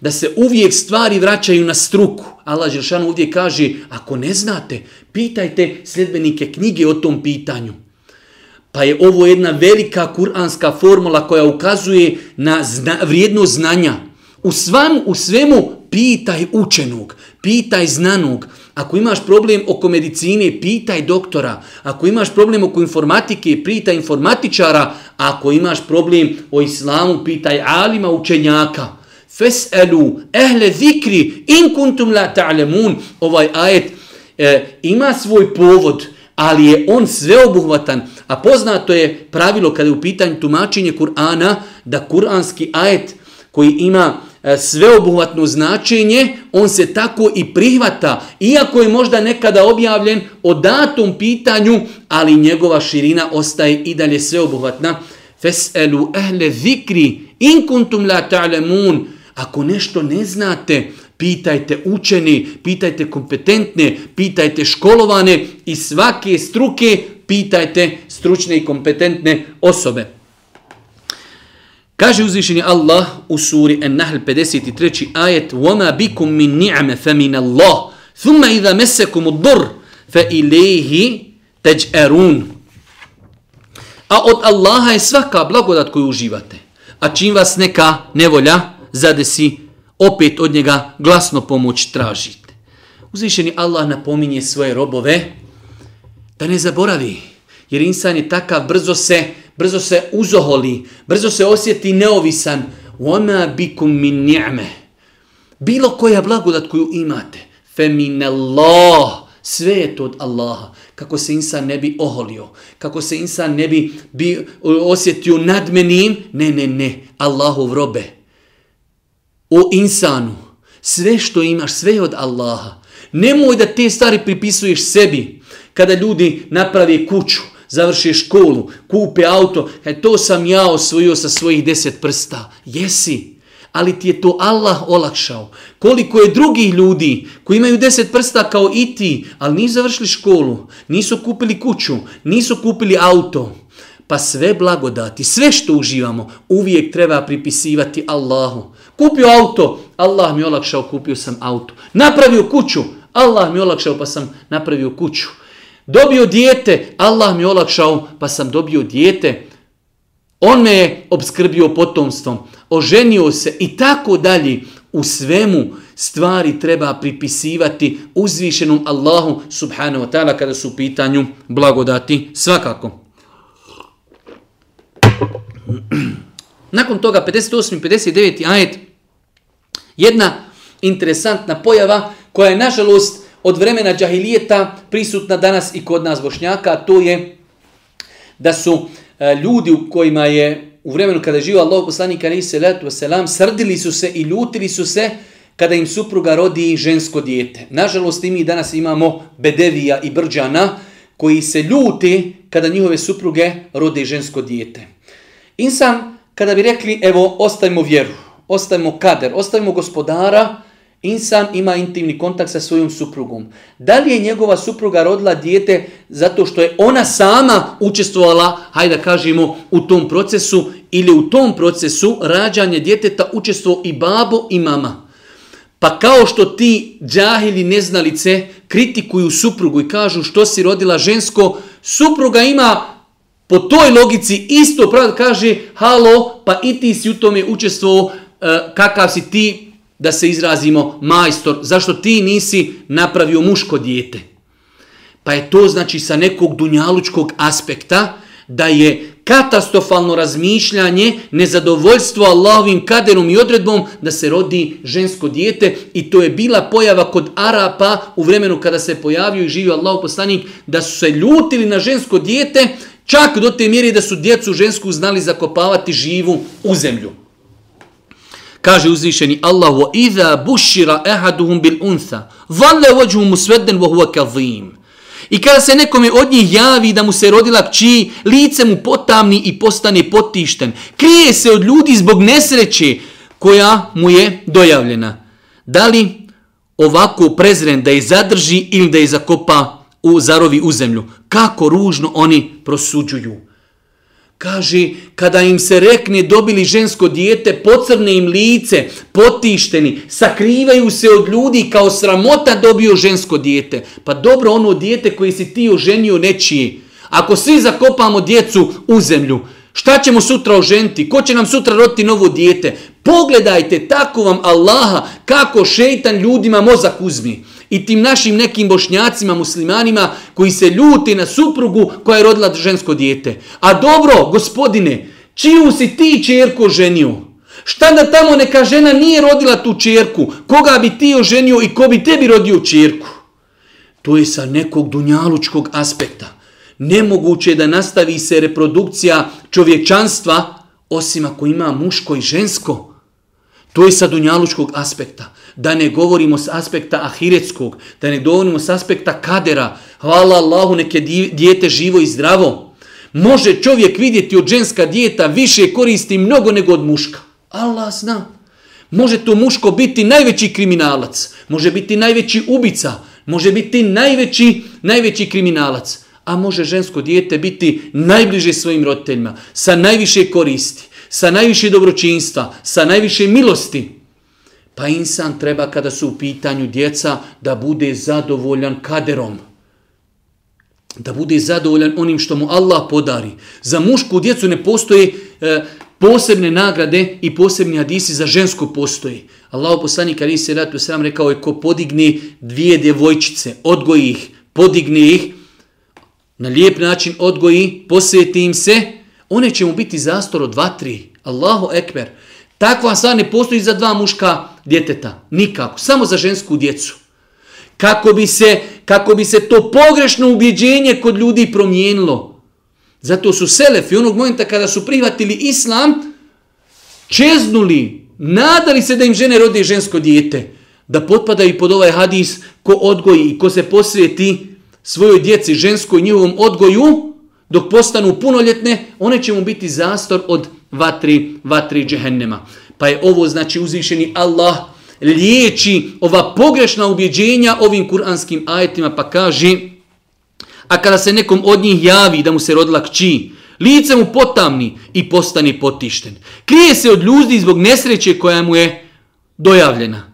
S1: da se uvijek stvari vraćaju na struku. Allah Žešan ovdje kaže, ako ne znate, pitajte sljedbenike knjige o tom pitanju. Pa je ovo jedna velika kuranska formula koja ukazuje na zna, vrijednost znanja. U, svam, u svemu pitaj učenog, pitaj znanog, Ako imaš problem oko medicine, pitaj doktora. Ako imaš problem oko informatike, pitaj informatičara. Ako imaš problem o islamu, pitaj alima učenjaka. Fes'elu ehle zikri in kuntum la ta'lemun. Ovaj ajet e, ima svoj povod, ali je on sveobuhvatan. A poznato je pravilo kada je u pitanju tumačenje Kur'ana, da kur'anski ajet koji ima e, sveobuhvatno značenje, on se tako i prihvata, iako je možda nekada objavljen o datom pitanju, ali njegova širina ostaje i dalje sveobuhvatna. Fes'elu ehle zikri, in kuntum la ta'lemun, ako nešto ne znate, pitajte učeni, pitajte kompetentne, pitajte školovane i svake struke, pitajte stručne i kompetentne osobe. Kaže uzvišeni Allah u suri An-Nahl 53. ajet وَمَا بِكُم مِّن نِعْمَ فَمِنَ اللَّهِ ثُمَّ إِذَا مَسَكُمُ الضُّرْ فَإِلَيْهِ تَجْأَرُونَ A od Allaha je svaka blagodat koju uživate. A čim vas neka nevolja zadesi, opet od njega glasno pomoć tražite. Uzvišeni Allah napominje svoje robove da ne zaboravi. Jer insan je takav brzo se brzo se uzoholi, brzo se osjeti neovisan. Wama bikum min ni'me. Bilo koja blagodat koju imate. Fe min Allah. Sve je to od Allaha. Kako se insan ne bi oholio. Kako se insan ne bi, bi osjetio nadmenim. Ne, ne, ne. Allahov robe. O insanu. Sve što imaš, sve je od Allaha. Nemoj da te stvari pripisuješ sebi. Kada ljudi napravi kuću, završi školu, kupe auto, kaj to sam ja osvojio sa svojih deset prsta. Jesi, ali ti je to Allah olakšao. Koliko je drugih ljudi koji imaju deset prsta kao i ti, ali nisu završili školu, nisu kupili kuću, nisu kupili auto. Pa sve blagodati, sve što uživamo, uvijek treba pripisivati Allahu. Kupio auto, Allah mi olakšao, kupio sam auto. Napravio kuću, Allah mi olakšao pa sam napravio kuću. Dobio dijete, Allah mi olakšao, pa sam dobio dijete. On me je obskrbio potomstvom, oženio se i tako dalje. U svemu stvari treba pripisivati uzvišenom Allahu subhanahu wa ta'ala kada su u pitanju blagodati svakako. Nakon toga 58. 59. ajet jedna interesantna pojava koja je nažalost od vremena džahilijeta prisutna danas i kod nas bošnjaka, to je da su e, ljudi u kojima je u vremenu kada je živo Allah poslanik alaihi salatu wasalam, srdili su se i ljutili su se kada im supruga rodi žensko dijete. Nažalost, i mi danas imamo Bedevija i Brđana koji se ljute kada njihove supruge rode žensko dijete. Insan, kada bi rekli, evo, ostavimo vjeru, ostavimo kader, ostavimo gospodara, insan ima intimni kontakt sa svojom suprugom. Da li je njegova supruga rodila dijete zato što je ona sama učestvovala, hajde da kažemo, u tom procesu ili u tom procesu rađanje djeteta učestvovao i babo i mama. Pa kao što ti džahili neznalice kritikuju suprugu i kažu što si rodila žensko, supruga ima po toj logici isto pravo kaže halo, pa i ti si u tome učestvovao, E, kakav si ti, da se izrazimo, majstor, zašto ti nisi napravio muško dijete? Pa je to znači sa nekog dunjalučkog aspekta da je katastrofalno razmišljanje, nezadovoljstvo Allahovim kaderom i odredbom da se rodi žensko dijete i to je bila pojava kod Arapa u vremenu kada se pojavio i živio Allahov poslanik da su se ljutili na žensko dijete čak do te mjere da su djecu žensku znali zakopavati živu u zemlju. Kaže uzvišeni Allah wa idha bushira ahaduhum bil untha dhalla wajhuhu muswaddan wa huwa kadhim I kada se nekome od njih javi da mu se rodila kći, lice mu potamni i postane potišten. Krije se od ljudi zbog nesreće koja mu je dojavljena. Da li ovako prezren da je zadrži ili da je zakopa u zarovi u zemlju? Kako ružno oni prosuđuju. Kaže, kada im se rekne dobili žensko dijete, pocrne im lice, potišteni, sakrivaju se od ljudi kao sramota dobio žensko dijete. Pa dobro ono dijete koje si ti oženio nečiji. Ako svi zakopamo djecu u zemlju, šta ćemo sutra oženiti? Ko će nam sutra roditi novo dijete? Pogledajte tako vam Allaha kako šeitan ljudima mozak uzmi i tim našim nekim bošnjacima, muslimanima koji se ljuti na suprugu koja je rodila žensko dijete. A dobro, gospodine, čiju si ti čerko ženio? Šta da tamo neka žena nije rodila tu čerku? Koga bi ti oženio i ko bi tebi rodio čerku? To je sa nekog dunjalučkog aspekta. Nemoguće je da nastavi se reprodukcija čovječanstva osim ako ima muško i žensko. To je sa dunjalučkog aspekta da ne govorimo s aspekta ahiretskog, da ne govorimo s aspekta kadera, hvala Allahu neke dijete živo i zdravo. Može čovjek vidjeti od ženska dijeta više koristi mnogo nego od muška. Allah zna. Može to muško biti najveći kriminalac, može biti najveći ubica, može biti najveći, najveći kriminalac, a može žensko dijete biti najbliže svojim roditeljima, sa najviše koristi, sa najviše dobročinstva, sa najviše milosti. Pa insan treba kada su u pitanju djeca da bude zadovoljan kaderom. Da bude zadovoljan onim što mu Allah podari. Za mušku djecu ne postoje e, posebne nagrade i posebni hadisi za žensku postoji. Allah poslanik Ali se ratu sam rekao je ko podigne dvije djevojčice, odgoji ih, podigne ih, na lijep način odgoji, posveti im se, one će mu biti zastor od dva, tri. Allahu ekber. Takva stvar ne postoji za dva muška djeteta. Nikako. Samo za žensku djecu. Kako bi se, kako bi se to pogrešno ubjeđenje kod ljudi promijenilo. Zato su selefi onog momenta kada su prihvatili islam, čeznuli, nadali se da im žene rode žensko dijete. Da potpadaju pod ovaj hadis ko odgoji i ko se posvijeti svojoj djeci ženskoj njihovom odgoju, dok postanu punoljetne, one će mu biti zastor od vatri, vatri džehennema. Pa je ovo znači uzvišeni Allah liječi ova pogrešna ubjeđenja ovim kuranskim ajetima pa kaže a kada se nekom od njih javi da mu se rodila kći, lice mu potamni i postani potišten. Krije se od ljudi zbog nesreće koja mu je dojavljena.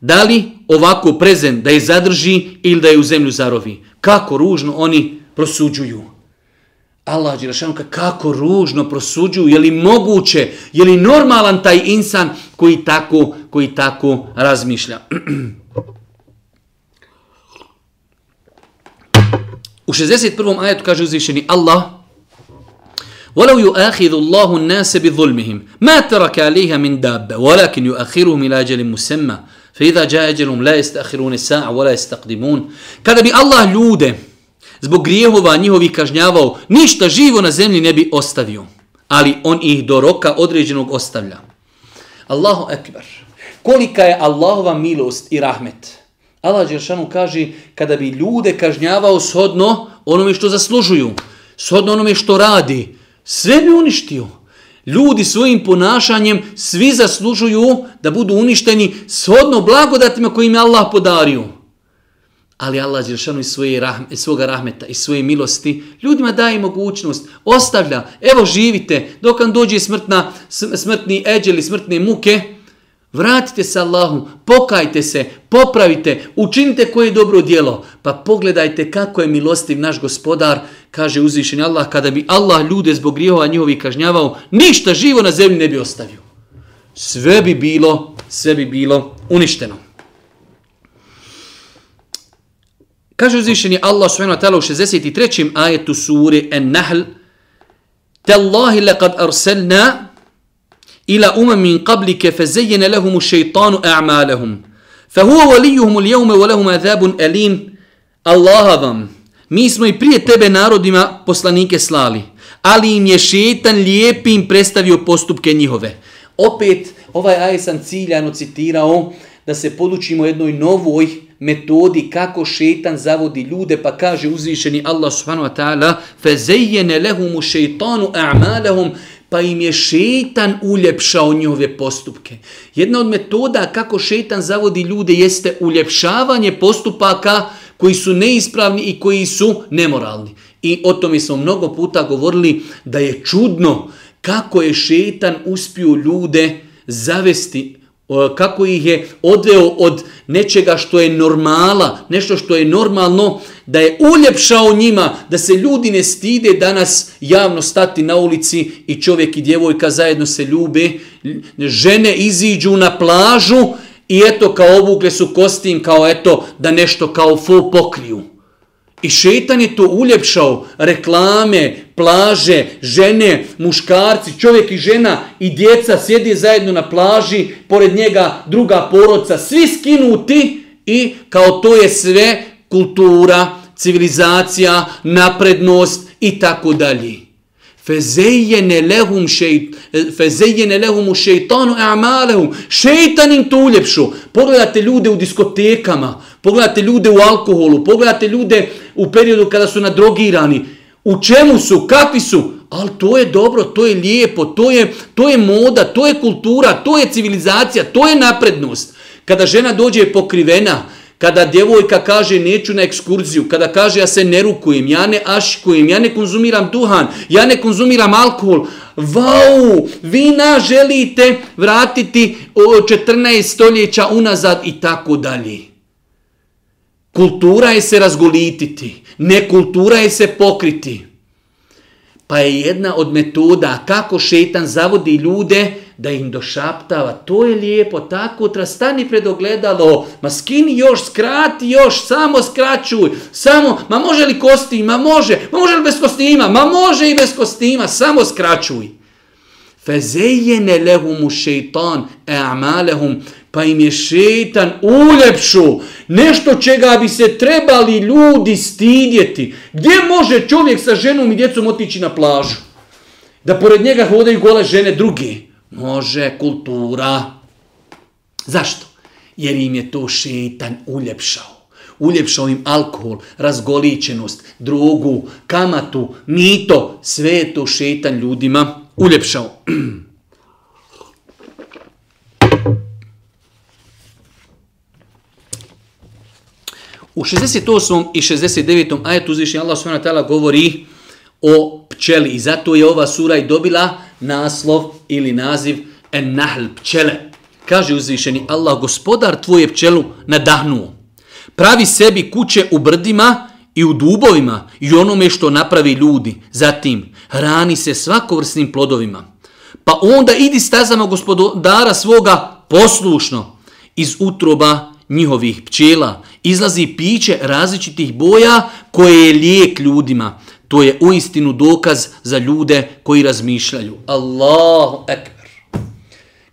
S1: Da li ovako prezent da je zadrži ili da je u zemlju zarovi? Kako ružno oni prosuđuju. Allah Đerašanu kako ružno prosuđuju, je li moguće, je li normalan taj insan koji tako, koji tako razmišlja. U 61. ajetu kaže uzvišeni Allah وَلَوْ يُؤَخِذُ اللَّهُ النَّاسَ بِظُلْمِهِمْ مَا تَرَكَ عَلَيْهَا مِنْ دَابَ وَلَكِنْ يُؤَخِرُهُمْ إِلَى أَجَلٍ مُسَمَّى فَإِذَا جَاءَ أَجَلُهُمْ لَا يَسْتَأْخِرُونَ السَّاعَ وَلَا يَسْتَقْدِمُونَ Kada bi Allah ljude zbog grijehova njihovih kažnjavao, ništa živo na zemlji ne bi ostavio. Ali on ih do roka određenog ostavlja. Allahu ekber. Kolika je Allahova milost i rahmet. Allah Đeršanu kaže kada bi ljude kažnjavao shodno onome što zaslužuju, shodno onome što radi, sve bi uništio. Ljudi svojim ponašanjem svi zaslužuju da budu uništeni shodno blagodatima kojim je Allah podario. Ali Allah Đeršanu iz svoje rahme, svoga rahmeta i svoje milosti ljudima daje mogućnost, ostavlja, evo živite, dok vam dođe smrtna, smrtni eđeli, smrtne muke, Vratite se Allahu, pokajte se, popravite, učinite koje je dobro djelo. Pa pogledajte kako je milostiv naš gospodar, kaže uzvišeni Allah, kada bi Allah ljude zbog grijehova njihovi kažnjavao, ništa živo na zemlji ne bi ostavio. Sve bi bilo, sve bi bilo uništeno. Kaže uzvišeni Allah subhanahu wa ta'ala u 63. ajetu suri An-Nahl, Tallahi laqad arsalna ila umam min qablike lahum ash-shaytanu a'malahum. Fahuwa waliyuhum al-yawma wa lahum adhabun alim. Allah vam, mi smo i prije tebe narodima poslanike slali, ali im je šetan lijepim predstavio postupke njihove. Opet, ovaj ajet sam ciljano citirao da se podučimo jednoj novoj metodi kako šeitan zavodi ljude, pa kaže uzvišeni Allah subhanahu wa ta'ala fezejene lehumu šeitanu a'malahum pa im je šeitan uljepšao njove postupke. Jedna od metoda kako šeitan zavodi ljude jeste uljepšavanje postupaka koji su neispravni i koji su nemoralni. I o tome smo mnogo puta govorili da je čudno kako je šeitan uspio ljude zavesti kako ih je odveo od nečega što je normala, nešto što je normalno, da je uljepšao njima, da se ljudi ne stide danas javno stati na ulici i čovjek i djevojka zajedno se ljube, žene iziđu na plažu i eto kao obukle su kostim, kao eto da nešto kao fu pokriju. I šetan je to uljepšao, reklame, plaže, žene, muškarci, čovjek i žena i djeca sjedi zajedno na plaži, pored njega druga porodca, svi skinuti i kao to je sve kultura, civilizacija, naprednost i tako dalje. Fezejene lehum šeit, fezejene lehum šeitanu a'malehum. Šeitan im to uljepšo. Pogledate ljude u diskotekama, pogledate ljude u alkoholu, pogledate ljude u periodu kada su nadrogirani. U čemu su, kakvi su? Ali to je dobro, to je lijepo, to je, to je moda, to je kultura, to je civilizacija, to je naprednost. Kada žena dođe pokrivena, kada djevojka kaže neću na ekskurziju, kada kaže ja se ne rukujem, ja ne ašikujem, ja ne konzumiram duhan, ja ne konzumiram alkohol, vau, vi na želite vratiti 14 stoljeća unazad i tako dalje. Kultura je se razgolititi, ne kultura je se pokriti. Pa je jedna od metoda kako šetan zavodi ljude da im došaptava, to je lijepo, tako, tra stani pred ogledalo, ma skini još, skrati još, samo skraćuj, samo, ma može li kostima, ma može, ma može li bez kostima, ma može i bez kostima, samo skraćuj. Fezejene lehumu šeitan e'amalehum, pa im je šetan uljepšu, nešto čega bi se trebali ljudi stidjeti. Gdje može čovjek sa ženom i djecom otići na plažu? Da pored njega hodaju gole žene drugi. Može kultura. Zašto? Jer im je to šetan uljepšao. Uljepšao im alkohol, razgoličenost, drogu, kamatu, mito. Sve je to šetan ljudima uljepšao. U 68. i 69. ajetu uzvišnji Allah s.w.t. govori o pčeli i zato je ova sura i dobila naslov ili naziv en nahl pčele. Kaže uzvišeni Allah, gospodar tvoje pčelu nadahnuo. Pravi sebi kuće u brdima i u dubovima i onome što napravi ljudi. Zatim, hrani se svakovrsnim plodovima. Pa onda idi stazama gospodara svoga poslušno iz utroba njihovih pčela. Izlazi piće različitih boja koje je lijek ljudima. To je uistinu dokaz za ljude koji razmišljaju. Allahu ekber.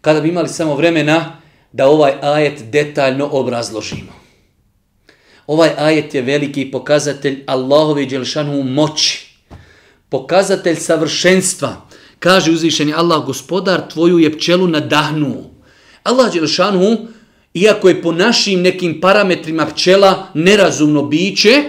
S1: Kada bi imali samo vremena da ovaj ajet detaljno obrazložimo. Ovaj ajet je veliki pokazatelj Allahove dželšanu moći. Pokazatelj savršenstva. Kaže uzvišeni Allah, gospodar tvoju je pčelu nadahnuo. Allah Đelšanu, iako je po našim nekim parametrima pčela nerazumno biće,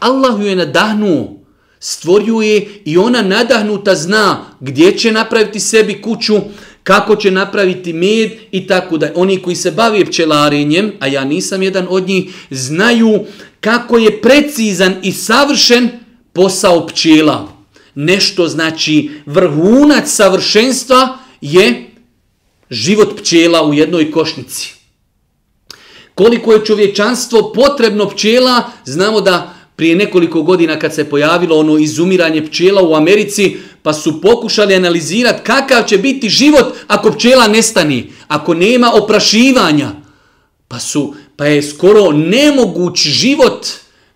S1: Allah ju je nadahnuo, stvorio je i ona nadahnuta zna gdje će napraviti sebi kuću, kako će napraviti med i tako da oni koji se bavije pčelarenjem, a ja nisam jedan od njih, znaju kako je precizan i savršen posao pčela. Nešto znači vrhunac savršenstva je život pčela u jednoj košnici. Koliko je čovječanstvo potrebno pčela, znamo da prije nekoliko godina kad se pojavilo ono izumiranje pčela u Americi, pa su pokušali analizirati kakav će biti život ako pčela nestani, ako nema oprašivanja. Pa, su, pa je skoro nemoguć život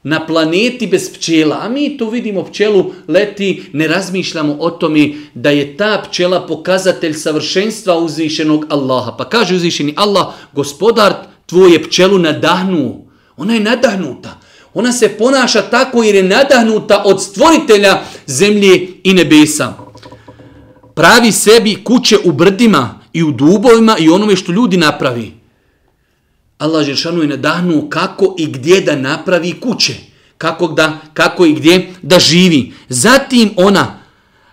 S1: na planeti bez pčela. A mi tu vidimo pčelu leti, ne razmišljamo o tome da je ta pčela pokazatelj savršenstva uzvišenog Allaha. Pa kaže uzvišeni Allah, gospodar tvoje pčelu nadahnuo. Ona je nadahnuta. Ona se ponaša tako jer je nadahnuta od stvoritelja zemlje i nebesa. Pravi sebi kuće u brdima i u dubovima i onome što ljudi napravi. Allah Žešanu je nadahnuo kako i gdje da napravi kuće. Kako, da, kako i gdje da živi. Zatim ona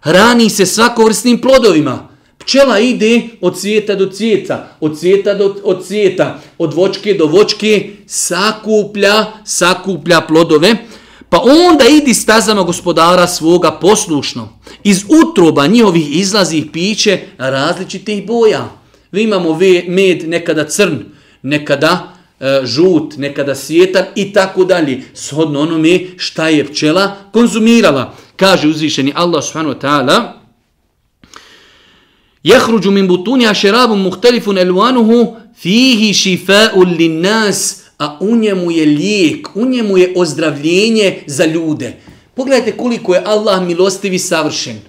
S1: hrani se svakovrsnim plodovima. Pčela ide od cvijeta do cvijeta, od cvijeta do od cvijeta, od vočke do vočke, sakuplja, sakuplja plodove, pa onda idi stazama gospodara svoga poslušno. Iz utroba njihovih izlazi piće različitih boja. Vi imamo med nekada crn, nekada e, žut, nekada svijetan i tako dalje. Shodno onome šta je pčela konzumirala. Kaže uzvišeni Allah subhanahu wa ta'ala, Jehruđu min butunja šerabom muhtelifun elvanuhu fihi šifa'un lin nas, a u njemu je lijek, u njemu je ozdravljenje za ljude. Pogledajte koliko je Allah milostivi savršen.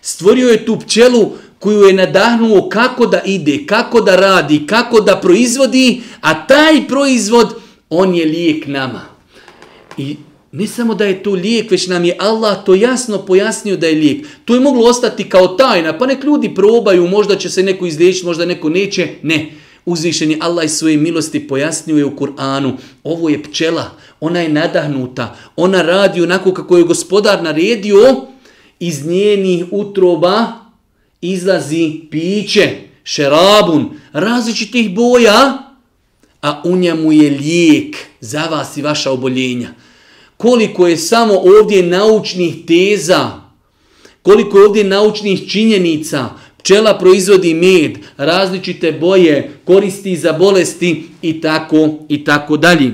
S1: Stvorio je tu pčelu koju je nadahnuo kako da ide, kako da radi, kako da proizvodi, a taj proizvod, on je lijek nama. I Ne samo da je to lijek, već nam je Allah to jasno pojasnio da je lijek. To je moglo ostati kao tajna, pa nek ljudi probaju, možda će se neko izliječiti, možda neko neće. Ne, uzvišen je Allah iz svoje milosti pojasnio je u Kur'anu. Ovo je pčela, ona je nadahnuta, ona radi onako kako je gospodar naredio, iz njenih utroba izlazi piće, šerabun, različitih boja, a u njemu je lijek za vas i vaša oboljenja koliko je samo ovdje naučnih teza, koliko je ovdje naučnih činjenica, pčela proizvodi med, različite boje, koristi za bolesti i tako i tako dalje.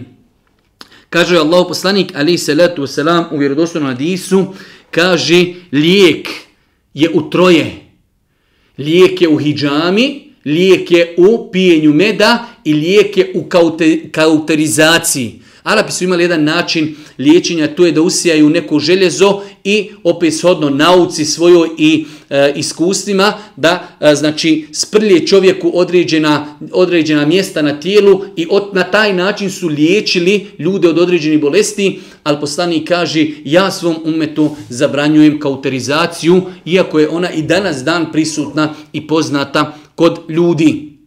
S1: Kaže Allah poslanik ali se letu selam u vjerodostojnom hadisu kaže lijek je u troje. Lijek je u hidžami, lijek je u pijenju meda i lijek je u kauterizaciji. Arapi su imali jedan način liječenja, to je da usijaju neko željezo i opet shodno nauci svojoj i e, iskustvima, da e, znači sprlje čovjeku određena, određena mjesta na tijelu i od, na taj način su liječili ljude od određenih bolesti, ali poslanik kaže ja svom umetu zabranjujem kauterizaciju, iako je ona i danas dan prisutna i poznata kod ljudi.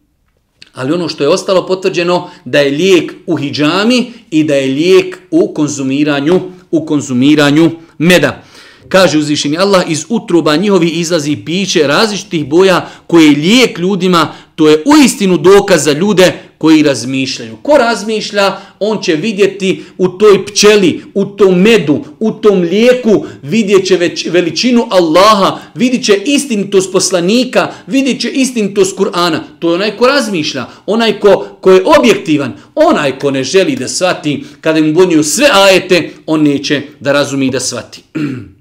S1: Ali ono što je ostalo potvrđeno da je lijek u hijjami i da je lijek u konzumiranju u konzumiranju meda. Kaže uzvišeni Allah, iz utroba njihovi izlazi piće različitih boja koje je lijek ljudima, to je uistinu dokaz za ljude koji razmišljaju. Ko razmišlja, on će vidjeti u toj pčeli, u tom medu, u tom lijeku, vidjet će već veličinu Allaha, vidjet će istinitost poslanika, vidjet će istinitost Kur'ana. To je onaj ko razmišlja, onaj ko, ko je objektivan, onaj ko ne želi da svati, kada im bunju sve ajete, on neće da razumi da svati.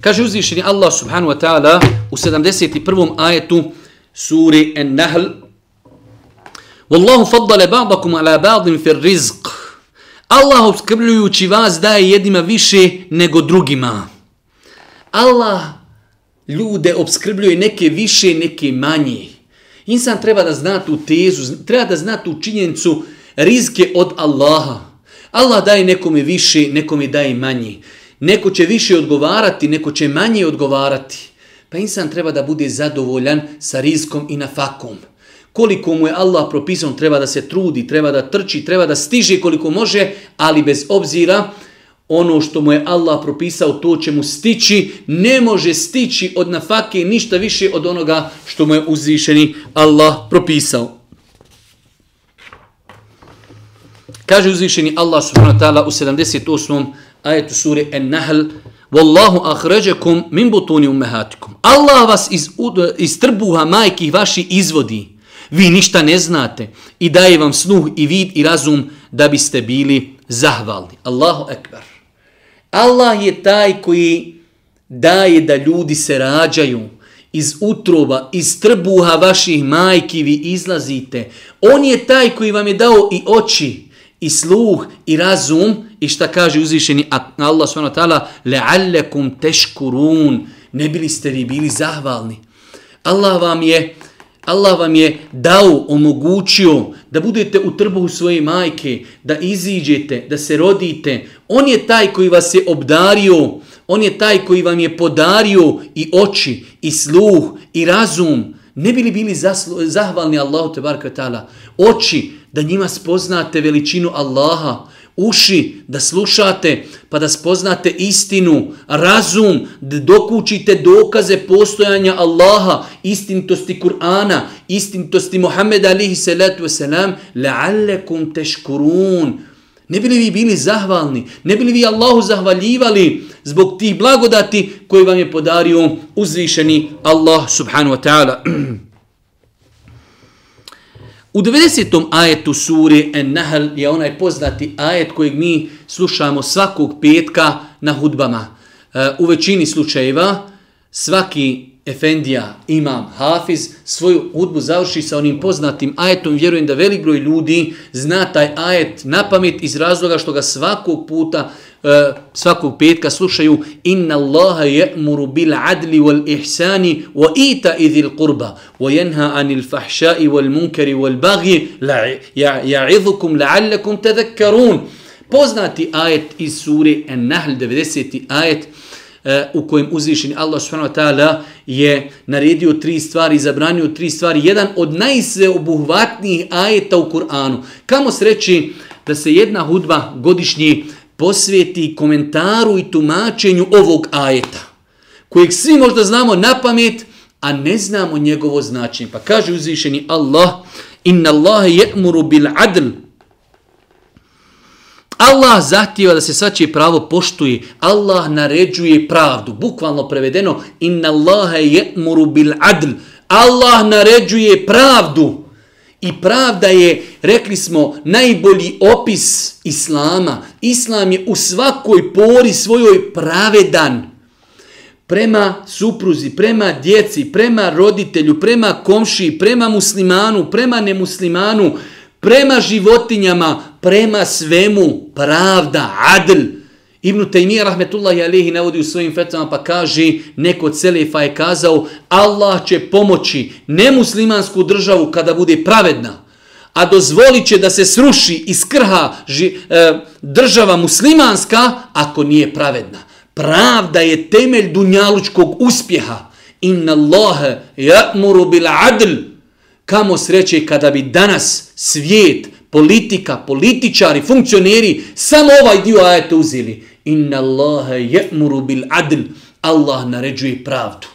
S1: Kaže uzvišeni Allah subhanahu wa ta'ala u 71. ajetu suri An-Nahl Wallahu faddala ba'dakum ala ba'din fir rizq Allah obskrbljujući vas daje jednima više nego drugima. Allah ljude obskrbljuje neke više, neke manje. Insan treba da zna tu tezu, treba da zna tu činjenicu rizke od Allaha. Allah daje nekome više, nekome daje manje. Neko će više odgovarati, neko će manje odgovarati. Pa insan treba da bude zadovoljan sa rizkom i nafakom. Koliko mu je Allah propisao, treba da se trudi, treba da trči, treba da stiže koliko može, ali bez obzira ono što mu je Allah propisao, to će mu stići, ne može stići od nafake ništa više od onoga što mu je uzvišeni Allah propisao. Kaže uzvišeni Allah subhanahu wa ta'ala u 78 ajetu sure An-Nahl Wallahu akhrajakum min butuni ummahatikum. Allah vas iz, iz trbuha majki vaši izvodi. Vi ništa ne znate i daje vam snuh i vid i razum da biste bili zahvalni. Allahu ekber. Allah je taj koji daje da ljudi se rađaju iz utroba, iz trbuha vaših majki vi izlazite. On je taj koji vam je dao i oči, i sluh, i razum, i šta kaže uzvišeni Allah s.w.t. Le'allekum tashkurun ne bili ste vi bili zahvalni. Allah vam je Allah vam je dao, omogućio da budete u trbuhu svoje majke, da iziđete, da se rodite. On je taj koji vas je obdario, on je taj koji vam je podario i oči, i sluh, i razum. Ne bili bili zahvalni Allahu te barka ta'ala. Oči, da njima spoznate veličinu Allaha, uši da slušate pa da spoznate istinu, razum da dokučite dokaze postojanja Allaha, istintosti Kur'ana, istintosti Muhammeda alihi salatu wasalam, la'allekum teškurun. Ne bili vi bili zahvalni, ne bili vi Allahu zahvaljivali zbog tih blagodati koje vam je podario uzvišeni Allah subhanu wa ta'ala. U 90. ajetu suri En-Nahl je onaj poznati ajet kojeg mi slušamo svakog petka na hudbama. E, u većini slučajeva svaki efendija, imam, hafiz, svoju udbu završi sa onim poznatim ajetom. Vjerujem da velik broj ljudi zna taj ajet na pamet iz razloga što ga svakog puta e, svakog petka slušaju inna Allaha ya'muru bil adli wal ihsani wa ita'i dhil qurba wa jenha 'anil fahšai wal munkari wal baghi ya'idhukum la'allakum tadhakkarun poznati ajet iz sure An-Nahl 90. ajet E, u kojem uzvišeni Allah subhanahu wa ta'ala je naredio tri stvari, zabranio tri stvari, jedan od najsveobuhvatnijih ajeta u Kur'anu. Kamo sreći da se jedna hudba godišnji posvijeti komentaru i tumačenju ovog ajeta, kojeg svi možda znamo na pamet, a ne znamo njegovo značenje. Pa kaže uzvišeni Allah, inna Allahe je'muru bil adl. Allah zahtijeva da se svačije pravo poštuje. Allah naređuje pravdu. Bukvalno prevedeno, inna Allahe je'muru bil adl. Allah naređuje pravdu. I pravda je, rekli smo, najbolji opis Islama. Islam je u svakoj pori svojoj pravedan. Prema supruzi, prema djeci, prema roditelju, prema komši, prema muslimanu, prema nemuslimanu, prema životinjama, prema svemu. Pravda, adl. Ibn Taymiyyah rahmetullahi alihi navodi u svojim fetvama pa kaže neko celefa je kazao Allah će pomoći nemuslimansku državu kada bude pravedna a dozvolit će da se sruši i skrha ži, e, država muslimanska ako nije pravedna. Pravda je temelj dunjalučkog uspjeha. Inna Allahe ja'muru bil adl. Kamo sreće kada bi danas svijet, politika, političari, funkcioneri samo ovaj dio ajeta uzeli. Inna Allahe je'muru bil adl. Allah naređuje pravdu.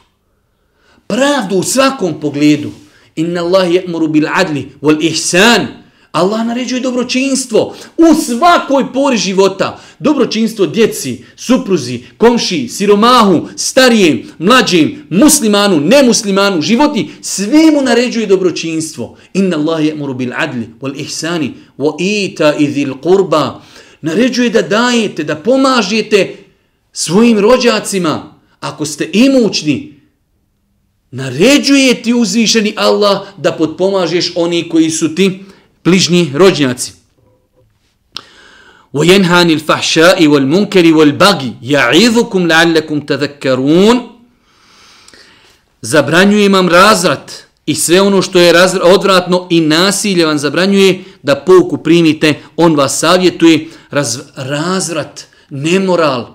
S1: Pravdu u svakom pogledu. Inna Allahe je'muru bil adli wal ihsan. Allah naređuje dobročinstvo u svakoj pori života. Dobročinstvo djeci, supruzi, komši, siromahu, starijem, mlađim, muslimanu, nemuslimanu, životi. Sve mu naređuje dobročinstvo. Inna Allahe je'muru bil adli wal ihsani wa ita idhil qurba naređuje da dajete, da pomažete svojim rođacima. Ako ste imućni, naređuje ti uzvišeni Allah da potpomažeš oni koji su ti bližnji rođaci. وَيَنْهَا عَنِ الْفَحْشَاءِ وَالْمُنْكَرِ وَالْبَغِ يَعِذُكُمْ لَعَلَّكُمْ تَذَكَّرُونَ Zabranjuje imam razrat, i sve ono što je odvratno i nasilje vam zabranjuje da pouku primite, on vas savjetuje raz, razvrat, nemoral,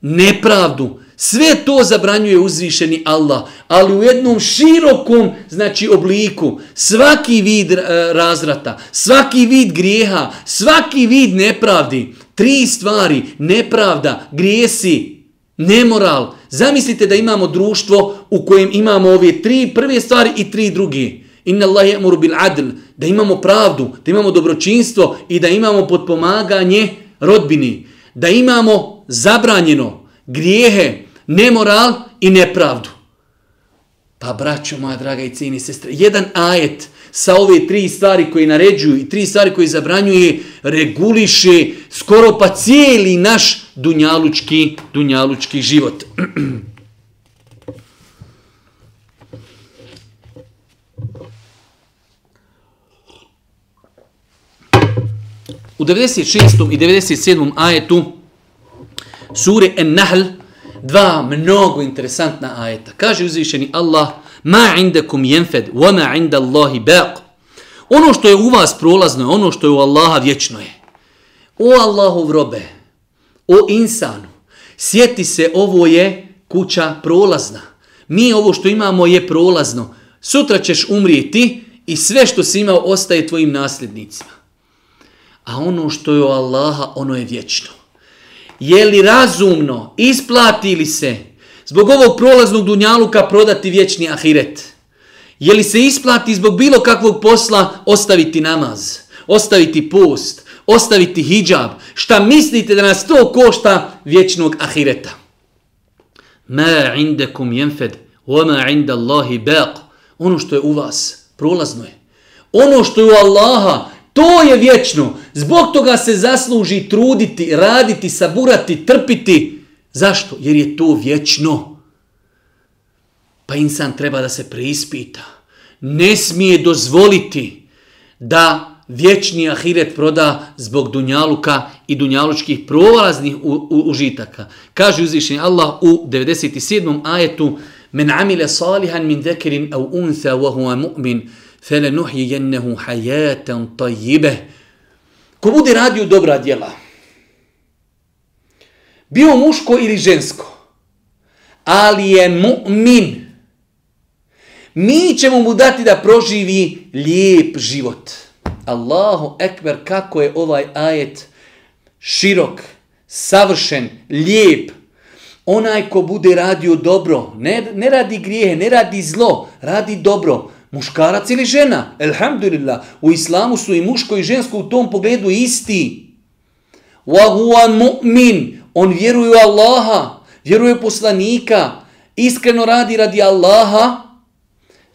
S1: nepravdu, sve to zabranjuje uzvišeni Allah, ali u jednom širokom znači obliku, svaki vid eh, razrata, svaki vid grijeha, svaki vid nepravdi, tri stvari, nepravda, grijesi, nemoral. Zamislite da imamo društvo u kojem imamo ove tri prve stvari i tri druge. Inna Allah je bil adl, da imamo pravdu, da imamo dobročinstvo i da imamo podpomaganje rodbini. Da imamo zabranjeno grijehe, nemoral i nepravdu. Pa braćo moja draga i cijeni sestre, jedan ajet sa ove tri stvari koje naređuju i tri stvari koje zabranjuje, reguliše skoro pa cijeli naš dunjalučki, dunjalučki život. U 96. i 97. ajetu sure En-Nahl dva mnogo interesantna ajeta. Kaže uzvišeni Allah Ma indakum jenfed, wa ma inda Allahi baq. Ono što je u vas prolazno ono što je u Allaha vječno je. O Allahov robe, o insanu, sjeti se ovo je kuća prolazna. Mi ovo što imamo je prolazno. Sutra ćeš umrijeti i sve što si imao ostaje tvojim nasljednicima. A ono što je u Allaha, ono je vječno. Je li razumno, isplati li se zbog ovog prolaznog dunjaluka prodati vječni ahiret? Je li se isplati zbog bilo kakvog posla ostaviti namaz, ostaviti post, ostaviti hijab? Šta mislite da nas to košta vječnog ahireta? Ma indekum jenfed, ma inda Allahi baq. Ono što je u vas, prolazno je. Ono što je u Allaha, to je vječno. Zbog toga se zasluži truditi, raditi, saburati, trpiti. Zašto? Jer je to vječno. Pa insan treba da se preispita. Ne smije dozvoliti da vječni ahiret proda zbog dunjaluka i dunjalučkih provalaznih užitaka. Kaže uzvišenje Allah u 97. ajetu Men amile salihan min dekerin au untha wa huwa mu'min fele nuhi jennehu hajaten tajibe. Ko bude radio dobra djela, bio muško ili žensko, ali je mu'min, mi ćemo mu dati da proživi lijep život. Allahu ekber, kako je ovaj ajet širok, savršen, lijep. Onaj ko bude radio dobro, ne, ne radi grijehe, ne radi zlo, radi dobro, Muškarac ili žena? Elhamdulillah. U islamu su i muško i žensko u tom pogledu isti. Wa huwa mu'min. On vjeruje u Allaha. Vjeruje poslanika. Iskreno radi radi Allaha.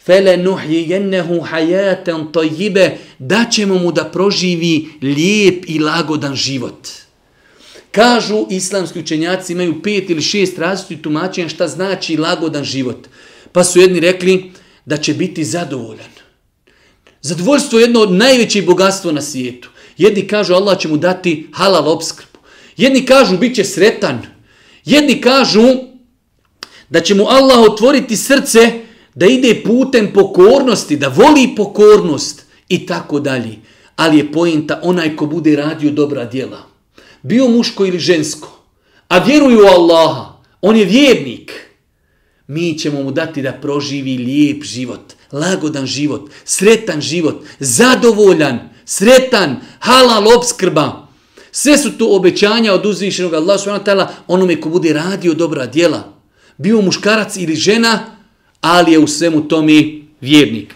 S1: Fele nuhijennehu hajaten tajibe, Da ćemo mu da proživi lijep i lagodan život. Kažu islamski učenjaci imaju pet ili šest različitih tumačenja šta znači lagodan život. Pa su jedni rekli, da će biti zadovoljan. Zadovoljstvo je jedno od najvećih bogatstva na svijetu. Jedni kažu Allah će mu dati halal obskrbu. Jedni kažu bit će sretan. Jedni kažu da će mu Allah otvoriti srce da ide putem pokornosti, da voli pokornost i tako dalje. Ali je pojenta onaj ko bude radio dobra djela. Bio muško ili žensko. A vjeruju u Allaha. On je vjernik mi ćemo mu dati da proživi lijep život, lagodan život, sretan život, zadovoljan, sretan, halal obskrba. Sve su to obećanja od uzvišenog Allah s.w.t. onome ko bude radio dobra djela. Bio muškarac ili žena, ali je u svemu tome vjernik.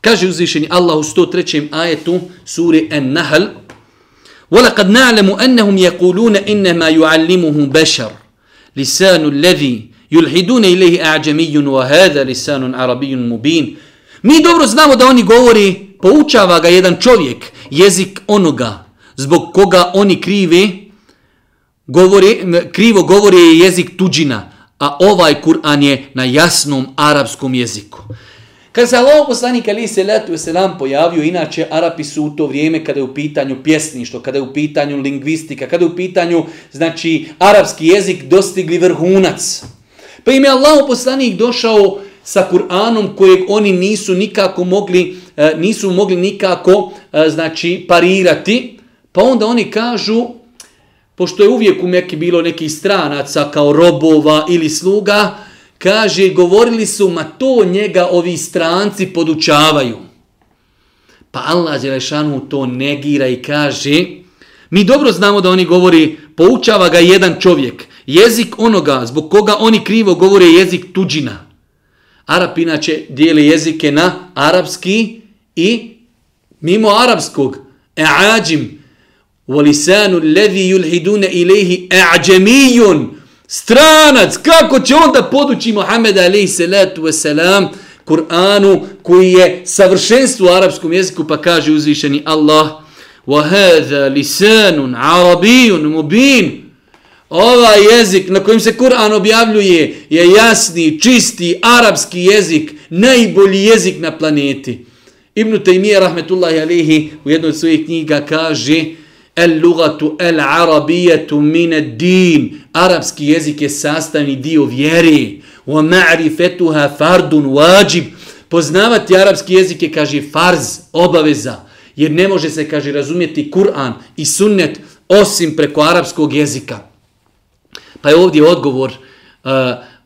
S1: Kaže uzvišeni Allah u 103. ajetu suri En-Nahl, ولقد نعلم أنهم يقولون إنما يعلمه بشر لسان الذي يلحدون إليه أعجمي وهذا لسان عربي مبين Mi dobro znamo da oni govori, poučava ga jedan čovjek, jezik onoga, zbog koga oni krivi, govori, krivo govori je jezik tuđina, a ovaj Kur'an je na jasnom arapskom jeziku. Kad se Allah poslanik ali se letu se nam pojavio, inače Arapi su u to vrijeme kada je u pitanju pjesništvo, kada je u pitanju lingvistika, kada je u pitanju znači arapski jezik dostigli vrhunac. Pa im je Allah poslanik došao sa Kur'anom kojeg oni nisu nikako mogli e, nisu mogli nikako e, znači parirati. Pa onda oni kažu pošto je uvijek u Mekke bilo nekih stranaca kao robova ili sluga, kaže, govorili su, ma to njega ovi stranci podučavaju. Pa Allah Đelešanu to negira i kaže, mi dobro znamo da oni govori, poučava ga jedan čovjek, jezik onoga zbog koga oni krivo govore jezik tuđina. Arap inače dijeli jezike na arapski i mimo arapskog, e'ađim, u lisanu levi yulhidune ilihi e'ađemijun, Stranac, kako će onda podući Muhammed alaihi salatu wasalam Kur'anu koji je savršenstvo u arapskom jeziku pa kaže uzvišeni Allah وَهَذَا لِسَانٌ عَرَبِيٌ مُبِينٌ Ovaj jezik na kojim se Kur'an objavljuje je jasni, čisti, arapski jezik, najbolji jezik na planeti. Ibn Taymiyyah rahmetullahi alihi u jednoj od svojih knjiga kaže El lugatu el arabijetu mine din. Arabski jezik je sastavni dio vjeri. Wa ma'rifetuha fardun wajib. Poznavati arapski jezik je, kaže, farz, obaveza. Jer ne može se, kaže, razumjeti Kur'an i sunnet osim preko arapskog jezika. Pa je ovdje odgovor uh,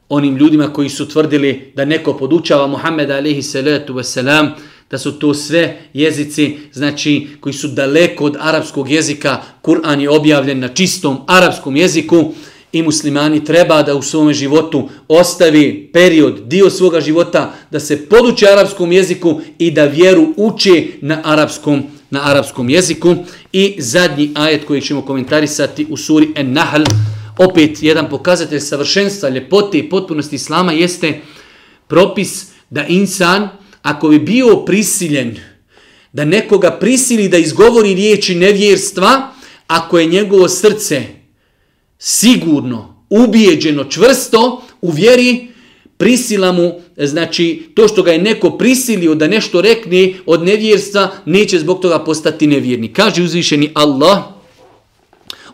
S1: onim ljudima koji su tvrdili da neko podučava Muhammeda alaihi salatu wasalam, da su to sve jezici znači koji su daleko od arapskog jezika. Kur'an je objavljen na čistom arapskom jeziku i muslimani treba da u svom životu ostavi period, dio svoga života da se poduče arapskom jeziku i da vjeru uči na arapskom na arapskom jeziku. I zadnji ajet koji ćemo komentarisati u suri En-Nahl, opet jedan pokazatelj savršenstva, ljepote i potpunosti islama jeste propis da insan ako bi bio prisiljen da nekoga prisili da izgovori riječi nevjerstva, ako je njegovo srce sigurno, ubijeđeno, čvrsto u vjeri, prisila mu, znači to što ga je neko prisilio da nešto rekne od nevjerstva, neće zbog toga postati nevjerni. Kaže uzvišeni Allah,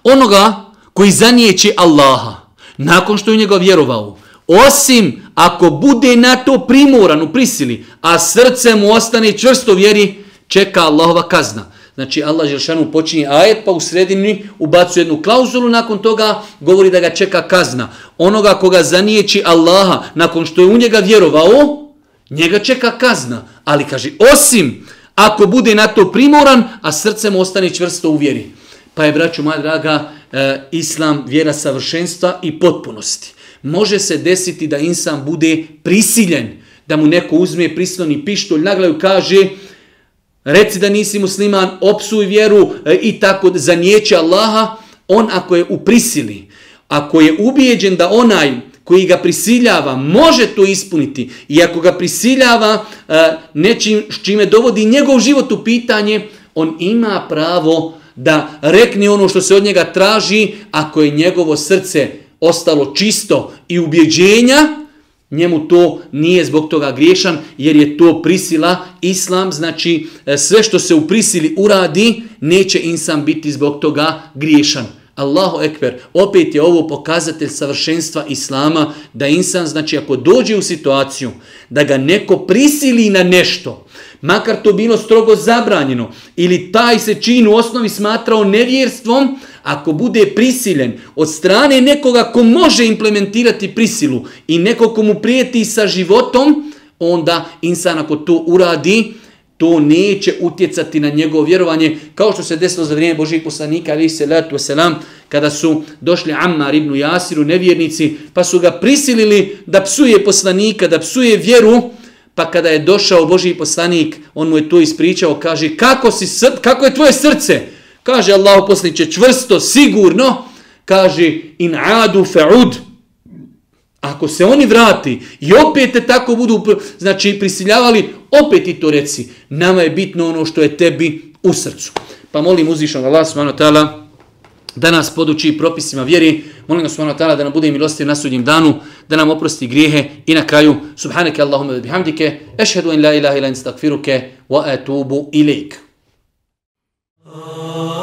S1: onoga koji zanijeće Allaha, nakon što je njega vjerovao, Osim ako bude na to primoran u prisili, a srce mu ostane čvrsto vjeri, čeka Allahova kazna. Znači Allah Želšanu počinje ajet, pa u sredini ubacuje jednu klauzulu, nakon toga govori da ga čeka kazna. Onoga koga zanijeći Allaha, nakon što je u njega vjerovao, njega čeka kazna. Ali kaže, osim ako bude na to primoran, a srce mu ostane čvrsto u vjeri. Pa je, braću moja draga, e, Islam vjera savršenstva i potpunosti može se desiti da insan bude prisiljen, da mu neko uzme prisilni pištolj, naglaju kaže, reci da nisi musliman, opsuj vjeru e, i tako zanijeće Allaha, on ako je u prisili, ako je ubijeđen da onaj koji ga prisiljava može to ispuniti i ako ga prisiljava e, nečim s čime dovodi njegov život u pitanje, on ima pravo da rekne ono što se od njega traži ako je njegovo srce ostalo čisto i ubjeđenja, njemu to nije zbog toga griješan, jer je to prisila islam, znači e, sve što se u prisili uradi, neće insan biti zbog toga griješan. Allahu ekber, opet je ovo pokazatelj savršenstva islama, da insan, znači ako dođe u situaciju da ga neko prisili na nešto, makar to bilo strogo zabranjeno, ili taj se čin u osnovi smatrao nevjerstvom, ako bude prisiljen od strane nekoga ko može implementirati prisilu i neko ko mu prijeti sa životom, onda insan ako to uradi, to neće utjecati na njegovo vjerovanje, kao što se desilo za vrijeme Božih poslanika, ali se letu selam, kada su došli Ammar ibn Jasiru, nevjernici, pa su ga prisilili da psuje poslanika, da psuje vjeru, pa kada je došao Božji poslanik, on mu je to ispričao, kaže, kako, si, kako je tvoje srce? Kaže Allah poslaniće čvrsto, sigurno, kaže in adu fa'ud. Ako se oni vrati i opet te tako budu znači prisiljavali, opet i to reci. Nama je bitno ono što je tebi u srcu. Pa molim uzvišnog Allah subhanahu ta'ala da nas poduči propisima vjeri. Molim ga subhanahu ta'ala da nam bude milostiv na sudnjem danu, da nam oprosti grijehe i na kraju subhaneke Allahumma bihamdike, ešhedu in la ilaha ila instakfiruke wa atubu ilaik. Oh.